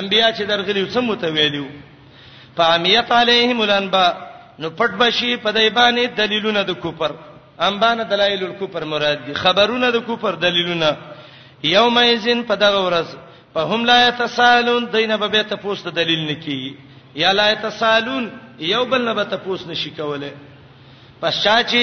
انبیا چې درغلی څه متویلو فامیت علیهم الانباء نو پټ بشي په دای باندې دلیلونه د کوپر انبان دلایل الکفر مراد دي خبرونه د کوپر دلیلونه یوم یزن په دغه ورځ په هم لا یتسالون دینه به به تاسو ته دلیل نکي یا لا یتسالون یو بل نه به تاسو نشي کوله پس چا چې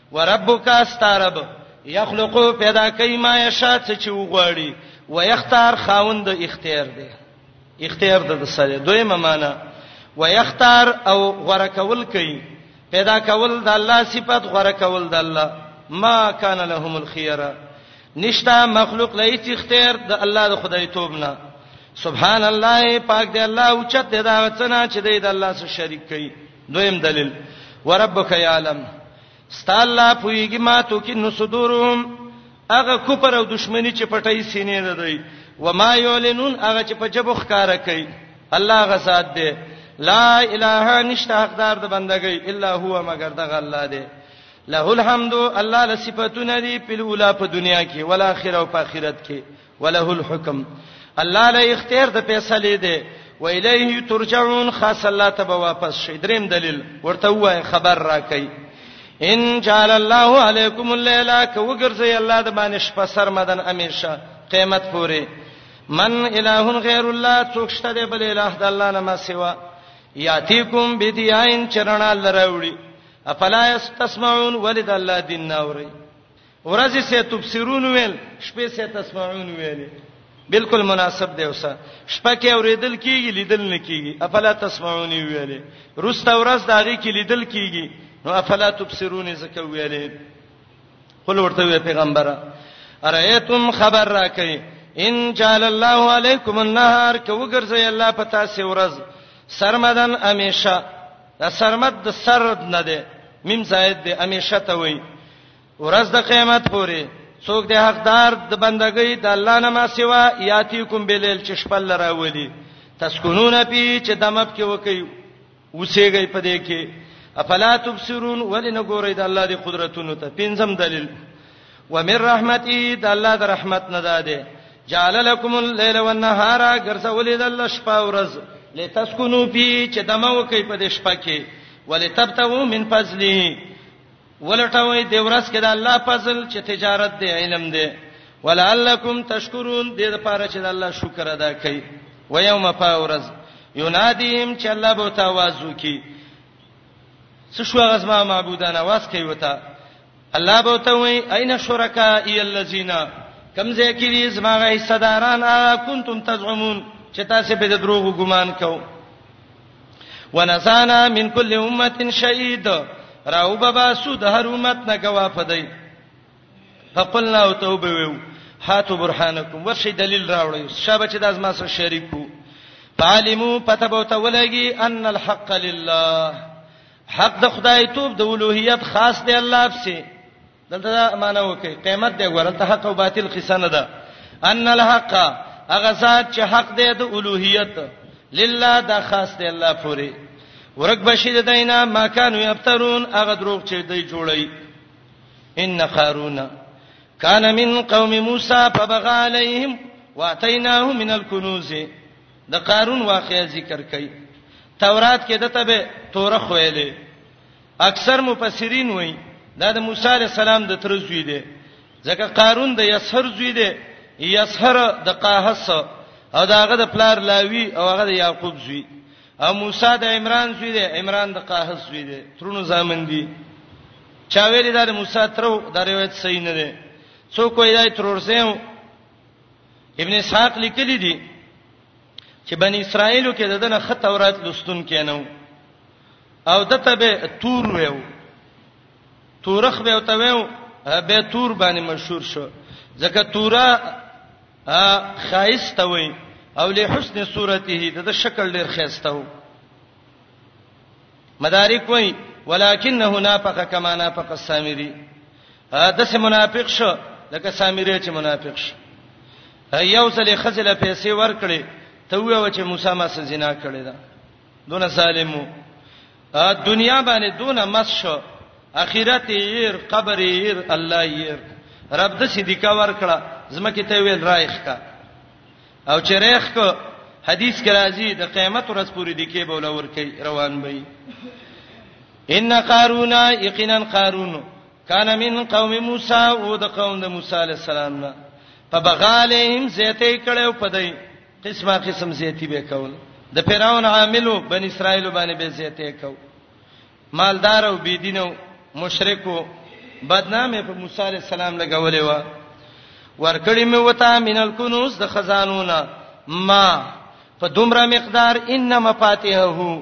وربک استرب یخلق پیدا کوي ما یشا څه چې وغواړي ويختار خاوند اختیار دی اختیار د سره دویمه معنا ويختار او غره کول کوي پیدا کول د الله صفات غره کول د الله ما کان لهم الخيره نشتا مخلوق لایت اختیار د الله د خدای توب نه سبحان الله پاک دی الله او چت دی دا څنګه چې دی د الله سره شریک کوي دویم دلیل وربک یعلم ستاله پویګی ما تو کې نو صدورهم هغه کوپر او دشمنی چې پټای سینې ده دی و ما یعلنون هغه چې په جبو ښکارا کوي الله غزاد دی لا اله نشته حقدار د بندګۍ الا هو مگر دغه الله دی له الحمد الله لصفاتنا دی په اوله په دنیا کې ولا اخره او په اخرت کې وله الحكم الله له اختیار د فیصله دی و الیه ترجعون خاص الله ته به واپس شي دریم دلیل ورته وای خبر راکړي ان جعل الله علیکم الليل کوګرځي الله د باندې شپه سر مدن امیشه قیامت پورې من الہ غیر الله څوک شته دی بل الہ د الله نه ما سوا یاتیکم بدیاین چرنا لراوړي افلا یستسمعون ولید الله دین ناوري ورځې سه تبصرون ویل شپې سه تسمعون ویل بالکل مناسب دی اوسه شپه کې اوریدل کیږي لیدل نه کیږي افلا تسمعون ویل روسته ورځ داږي کې لیدل کیږي نو افلا تبصرون زکه ویل قل ورته وی پیغمبره ارایتم خبر راکې ان جعل الله علیکم النهار کو ګرځي الله پتا سی ورځ سرمدن امیشه دا سرمد د سرد نه ده مم زائد ده امیشه ته وایي ورځ د قیامت پورې څوک د حقدار د بندګۍ د الله نه ما سوا یاتیکم بلیل چې شپل راولي تسکونون پی چې دمب کې وکي وسیږي په دې کې افلا تبصرون ولنه ګورئ د الله د قدرتونو ته پنځم دلیل ومن رحمتي د الله د رحمت نه داده جعل لكم الليل والنهار غرسولې د الله شپه ورځ لتسكنوا فيه چې دمو کوي په دې شپه کې ولتبتغوا من فضله ولټوي د ورځ کې د الله فضل چې تجارت دی علم دی ولعلکم تشکرون دې لپاره چې د الله شکر ادا کړئ و یوم فاورز ینادیم چې الله به تاسو کی څه شو غزما معبودان واس کوي وتا الله به ته وای اين شرکای الذین کم ځای کې دي زما غي صداران کنتم تزعمون چې تاسو به د دروغ ګمان کوئ ونزانا من کل امه شهید راو بابا سود هر امت نه گوا فدای فقلنا او توبه ویو هاتو برهانکم ورشي دلیل راوړی شابه چې د ازما سره شریکو تعلمو پته به ته ولګي ان الحق لله حق د خدای توب د اولوہیت خاص دی الله په دلته معنا وکي قیامت دی ګورل ته حق او باطل قصه نه ده ان الحق هغه ذات چې حق دی د اولوہیت لله دا خاص دی الله پوری ورک بشید دینا ما کانوا یبترون هغه دروغ چې دی جوړی ان قارون کان من قوم موسی فبغى عليهم واتيناه من الكنوز د قارون واقعي ذکر کړي تورات کې دته به تورخ ویلې اکثر مفسرین وایي دا د موسی علی السلام د تر زوی دی ځکه قارون د یسهر زوی دی یسهر د قاهس او داغه د پلار لاوی او هغه د یعقوب زوی او موسی د عمران زوی دی عمران د قاهس زوی دی ترونو زامن دي چا ویل دا د موسی ترو د روایت صحیح نه دی څوک وایي دا ترورسیو ابن اسحاق لیکلی دی چې بنی اسرائیلو کې د دنه خط اورات لستون کینو او دته به تور ویو تورخ به وته ویو به تور باندې مشهور شو ځکه تورا خایسته وي او له حسن صورته د شکل ډیر خایسته وو مدارک وای ولکنه نافق کما نافق السامری دسه منافق شو لکه سامری چې منافق شو یو ځلې خځه له پیسې ورکړې ته ویو چې موسی ما سره زنا کړې ده دونه ظالمو دنیا باندې دونه مس شو اخرت یې قبر یې الله یې رب د صدیقه ورکړه زمکه ته ویل رایخ کا او چې رایخ کو حدیث کې راځي د قیامت ورځ پورې د کې بوله ورکي روان وي ان قارون یقینا قارون کان من قوم موسی او د قوم د موسی علی السلام نه په بغالهم زیته کړو پدای قسمه قسم زیتی به کول د فرعون عاملو بن اسرائیل باندې به زیته کو مالدار او بيدینو مشرکو بدنامه په موسی علی السلام لګولې و ورکړی مې وتا من الکنوز د خزانونه ما په دومره مقدار ان مفاتيحه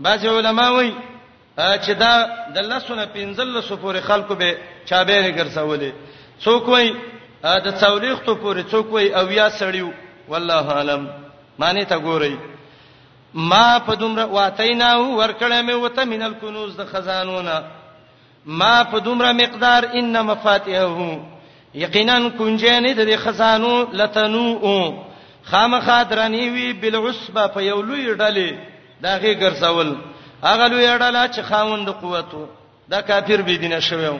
بعض علما وایي چې دا د لسونه پنځل سو پورې خلکو به چابېره ګرځولې څوک وایي د څولېختو پورې څوک وایي او یا سړیو والله عالم معنی ته ګورئ ما په دومره واتینا ورکړې مې وته مینل کنوز د خزانونه ما په دومره مقدار ان مفاتيحه یقینا کنجنې د خزانو لتنو او خامخا درنی وی بالعصبه په یو لوی ډلې داغه ګرځول هغه لوی ډله چې خاوند قوتو دا کافر به دینه شوو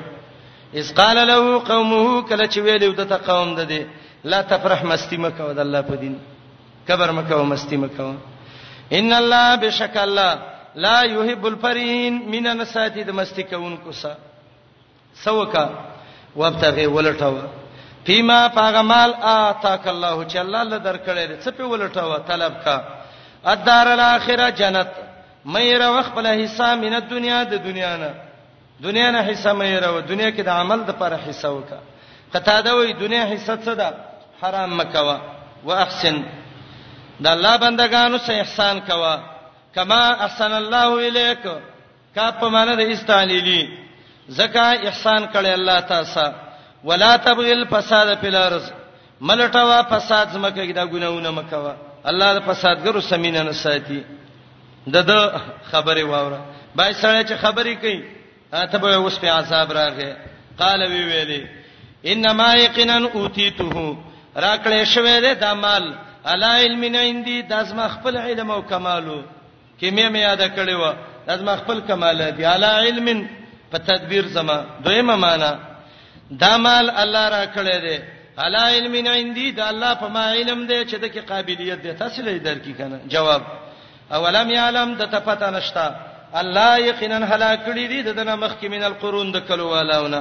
اس قال له قومه کله چې ویلو د قوم د دې لا تفرح مستی مکه د الله په دین کبر مکه او مستی مکه ان الله بشک الله لا يحب الفرين من نساتی د مستی کوونکو سره سوکا وابتغي ولټاوه فيما فغمال اتاك الله چې الله له درکړې دې څه په ولټاوه طلب کا الدار الاخره جنت مې را وخپل حصہ من الدنيا د دنیا نه دنیا نه حصہ مې راو دنیا کې د عمل د پر حصہ وکا قطاده وی دنیا حصہ څه ده حرام مکوا واحسن د الله بندگانو سره احسان کوا کما احسن الله الیک کا په معنی د استعلیلی زکا احسان کړي الله تاسو ولا تبغل فساد فی الارض ملټوا فساد زمکه کې دا ګناونه مکوا الله د فسادګرو سمینه نه ساتي د د خبره واوره بای سره چې خبرې کوي ته به اوس په عذاب راغې قال وی ویلې انما یقینا اوتیته راکړې شوې ده د مال الا علم عندي د ازما خپل علم او کمالو کې مې مې یاد کړی و لازم خپل کمالات دی علی علم په تدبیر زما دویمه معنا دا مال الله را کړی دی علی علم عندي دا الله په ما علم دی چې دغه قابلیت دی تاسو لې درکې کنه جواب اولم یعلم د ته پته نشتا الله یقینا هلاک کړی دی دنه مخکې من القرون د کلو والاونه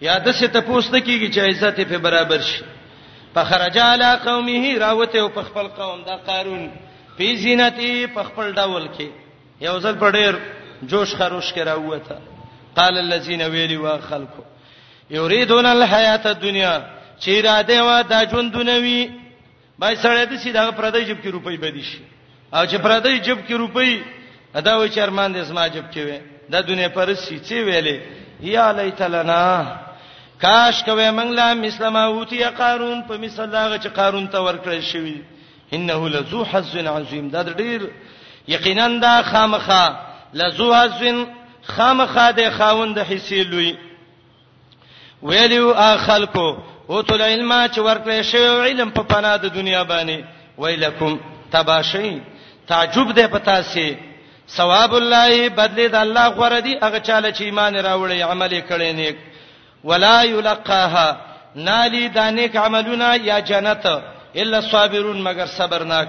یا د څه تپوس نه کیږي چې عزت په برابر شي په خرج علی قومه راوته او په خپل قوم دا قارون په زینتی په خپل ډول کې یو ځل په ډیر جوش خروش کې راوته قال الذين ویلی وا خلقو یریدون الحیات الدنیا چې را دی وا دا ژوندونه وی بای سړی د سي دا پردی جب کې روپۍ بدی شي او چې پردی جب کې روپۍ ادا و چې ارمان دې سما جب کې وي دا دنیا پر سي څه ویلې یا لیت لنا کاش کوي منګلا مسلمه اوتی قارون په مثال دا چې قارون ته ورکړل شوی انه لذو حظ عظیم دا ډیر یقینا دا خامخه لذو حظ خامخه د خاوند حصې لوی ویلو ا خلکو او تل علم چې ورکړې شوی علم په پناه د دنیا باندې ویلکم تباشی تعجب ده پتا سي ثواب الله بدلی د الله غره دی هغه چاله چې ایمان راوړی عمل کړي نیک ولا یلقاها نالی دانیک عملونه یا جنت الا الصابرون مگر صبرناک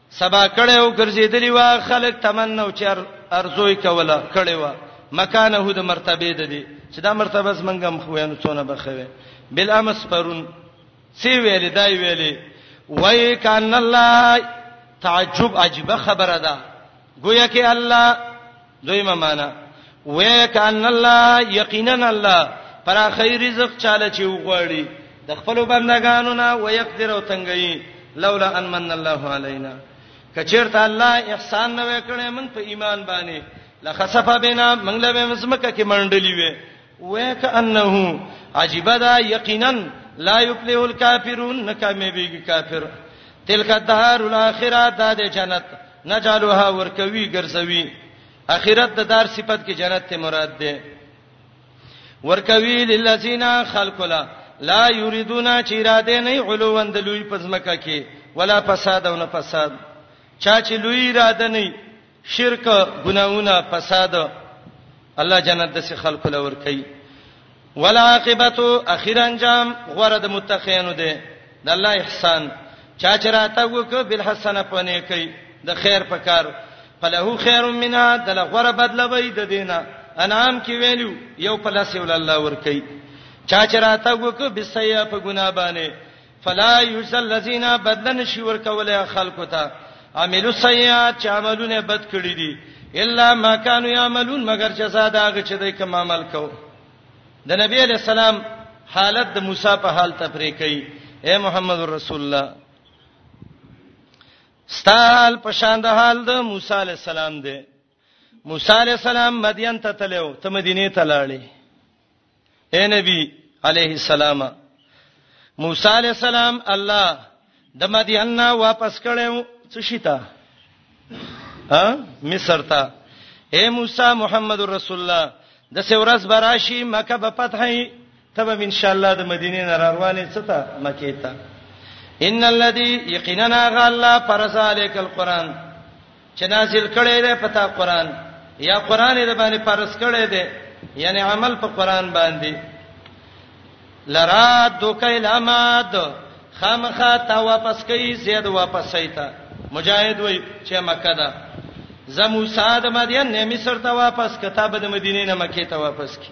سبا کړه او ګرځیدلی وا خلک تمنا او چر ارزوي کوله کړي وا مکانه د مرتبه ده دي چې دا مرتبه زمنګ هم خو یانو څونه بخوي بل امس پرون سی ویلې دای ویلې وای کان الله تعجب عجيبه خبره ده گویا کې الله دویمه معنا وک ان الله یقینا الله پر خیر رزق چاله چې وغواړي د خپل بندگانو نه ويقدر او تنګي لولا ان من الله علينا کچیرته الله احسان نه وکړي موږ په ایمان باندې لخسف بنا موږ له مسمکه کې منډلی وي ویک انه عجیب دا یقینا لا یفلح الکافرون نکمه بیږي کافر تلک الدار الاخره دا د جنت نجالوها ورکوي ګرځوي اخرت د دار صفت کې جنت ته مراد ده ورکوي للذین خلقلا لا یریدون چې اراده نه علووند لوی پزمکه کې ولا فساد او نه فساد چا چې لوی اراده نه شرک ګناونه فساد الله جنت د سي خلق لور کوي والعاقبت اخیر انجام غره د متقینو دی د الله احسان چا چې راته وک بل حسنه پنه کوي د خیر په کار فله خیر منها د لغره بدلوي د دینه انعام کې ویلو یو پلاس ول الله ور کوي چا چې راته وک بسیا په ګنا باندې فلا یجزا الذین بدلن شي ورکولای خلکو ته عملو سیئات چې عملونه بد کړی دي الا ما كانوا يعملون مگر جزاء دا غ چې دوی کوم عمل کو د نبی علی السلام حالت د موسی په حال تفریح کړي اے محمد رسول الله ستال پشان د حال د موسی علی السلام دی موسی علی السلام مدین ته تلو ته مدینه ته لاړې اے نبی علیه السلام موسی علی السلام الله د مدین نه واپس کړو څه شتا ها مصر ته اے موسی محمد رسول الله د سورز براشی مکه په فتحې ته به ان شاء الله د مدینې نه راروانې څه ته مکې ته ان الذي یقینا غلا فرض عليك القران چې نازل کړي دی پتا قران یا قران دې باندې فرض کړي دی یعنی عمل په قران باندې لرا دوکې لامات خامخا تا واپس کوي زید واپس ایتا مجاهد وای چې مکه ده زموسی د مدین نه مصر ته واپس کتاب د مدینې نه مکه ته واپس کی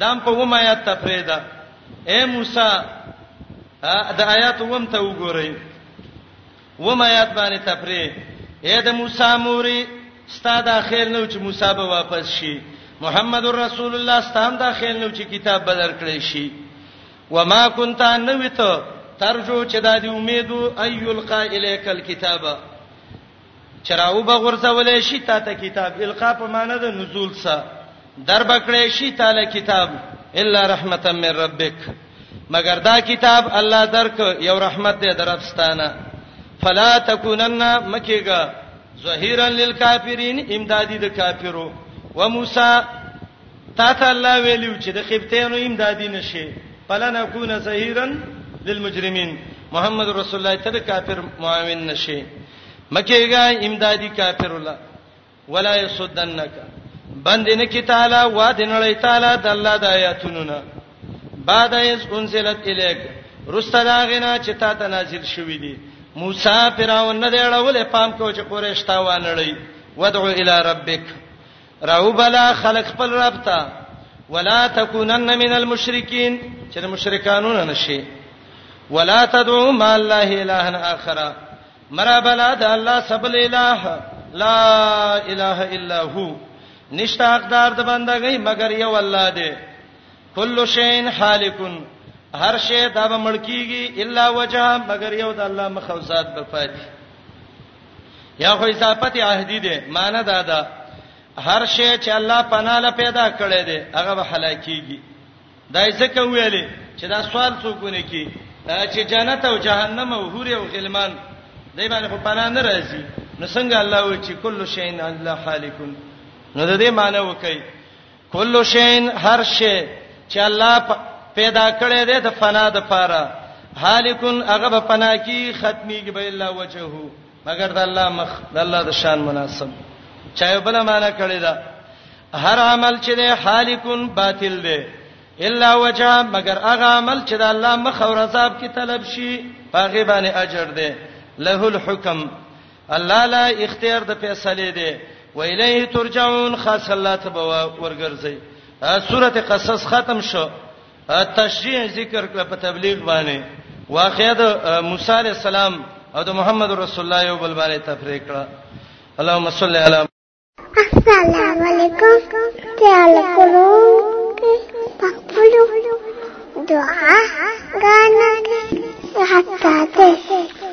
دام په اوم آیات ته پرېدا اے موسی د آیات اوم ته وګورئ اوم آیات باندې ته پرې اے د موسی موري ستاد اخر نو چې موسی به واپس شي محمد رسول الله ستام د اخر نو چې کتاب بدل کړی شي وما كنت نویت ترجو چې د دې امیدو ايل قائل کل کتابه چې را وبغورځولی شي تا ته کتاب، القا په معنی د نزول څخه، دربه کړی شي تا له کتاب، الا رحمة من ربک، مګر دا کتاب الله درک یو رحمت دی د رب ستا نه، فلا تکونن مه کېږه، ظهیرا للکافرین امدادي د کافرو، وموسی، تا ته الله ویلو چې د خبتیانو امدادي نشي فلن اكون ظهيرا للمجرمين محمد رسول الله ته کافر معاون نشي مکیږي امدادي کافر الله ولا يسدنك بند نه کی تعالی واد نه لای تعالی د الله د آیاتونو نه بعد ایس انزلت الیک رستدا غنا چې تا ته نازل شوې دي موسی فرعون نه دی اړول پام کو چې قریش تا وانړی ودعو الی ربک راو بلا خلق خپل رب ته ولا تکونن من المشرکین چې مشرکانو نه نشي ولا تدعو ما الله الها اخر مرا بلا د الله سبل اله لا اله الا هو نشته حقدار د بندګۍ مگر یو الله دی کل شین حالکن هر شی دا به ملکیږي الا وجه مگر یو د الله مخ او ذات به پاتې یا خو اضافت عهدی دی معنی دا ده هر شی چې الله پناله پیدا کړی دی هغه به هلاکیږي دا یې څنګه ویلې چې دا سوال څوکونه کی چې جنت او جهنم او حور او غلمان دای باندې په پناه نه راځي نو څنګه الله و چې کل شین الله خالقون نو د دې معنی وکي کل شین هر شی چې الله پیدا کړی دی د فنا د پاره هالکون هغه په فنا کې ختميږي به الله وجهه مگر د الله مخ د الله د شان مناسب چا یو بل معنا کړی دا هر عمل چې دی هالکون باطل دی الا وجه مگر هغه عمل چې د الله مخ او رضاب کې طلب شي هغه باندې اجر دی له الحکم الله لا اختیار د فیصله دی و الیه ترجعون خاص الله ته به ورګرځي سورته قصص ختم شو تشریح ذکر کړ په تبلیغ باندې واقعیا د موسی علی السلام او د محمد رسول الله یو بل باندې تفریق کړه اللهم صل علی السلام علیکم تعال کولو پخپلو دعا غانا حتا ته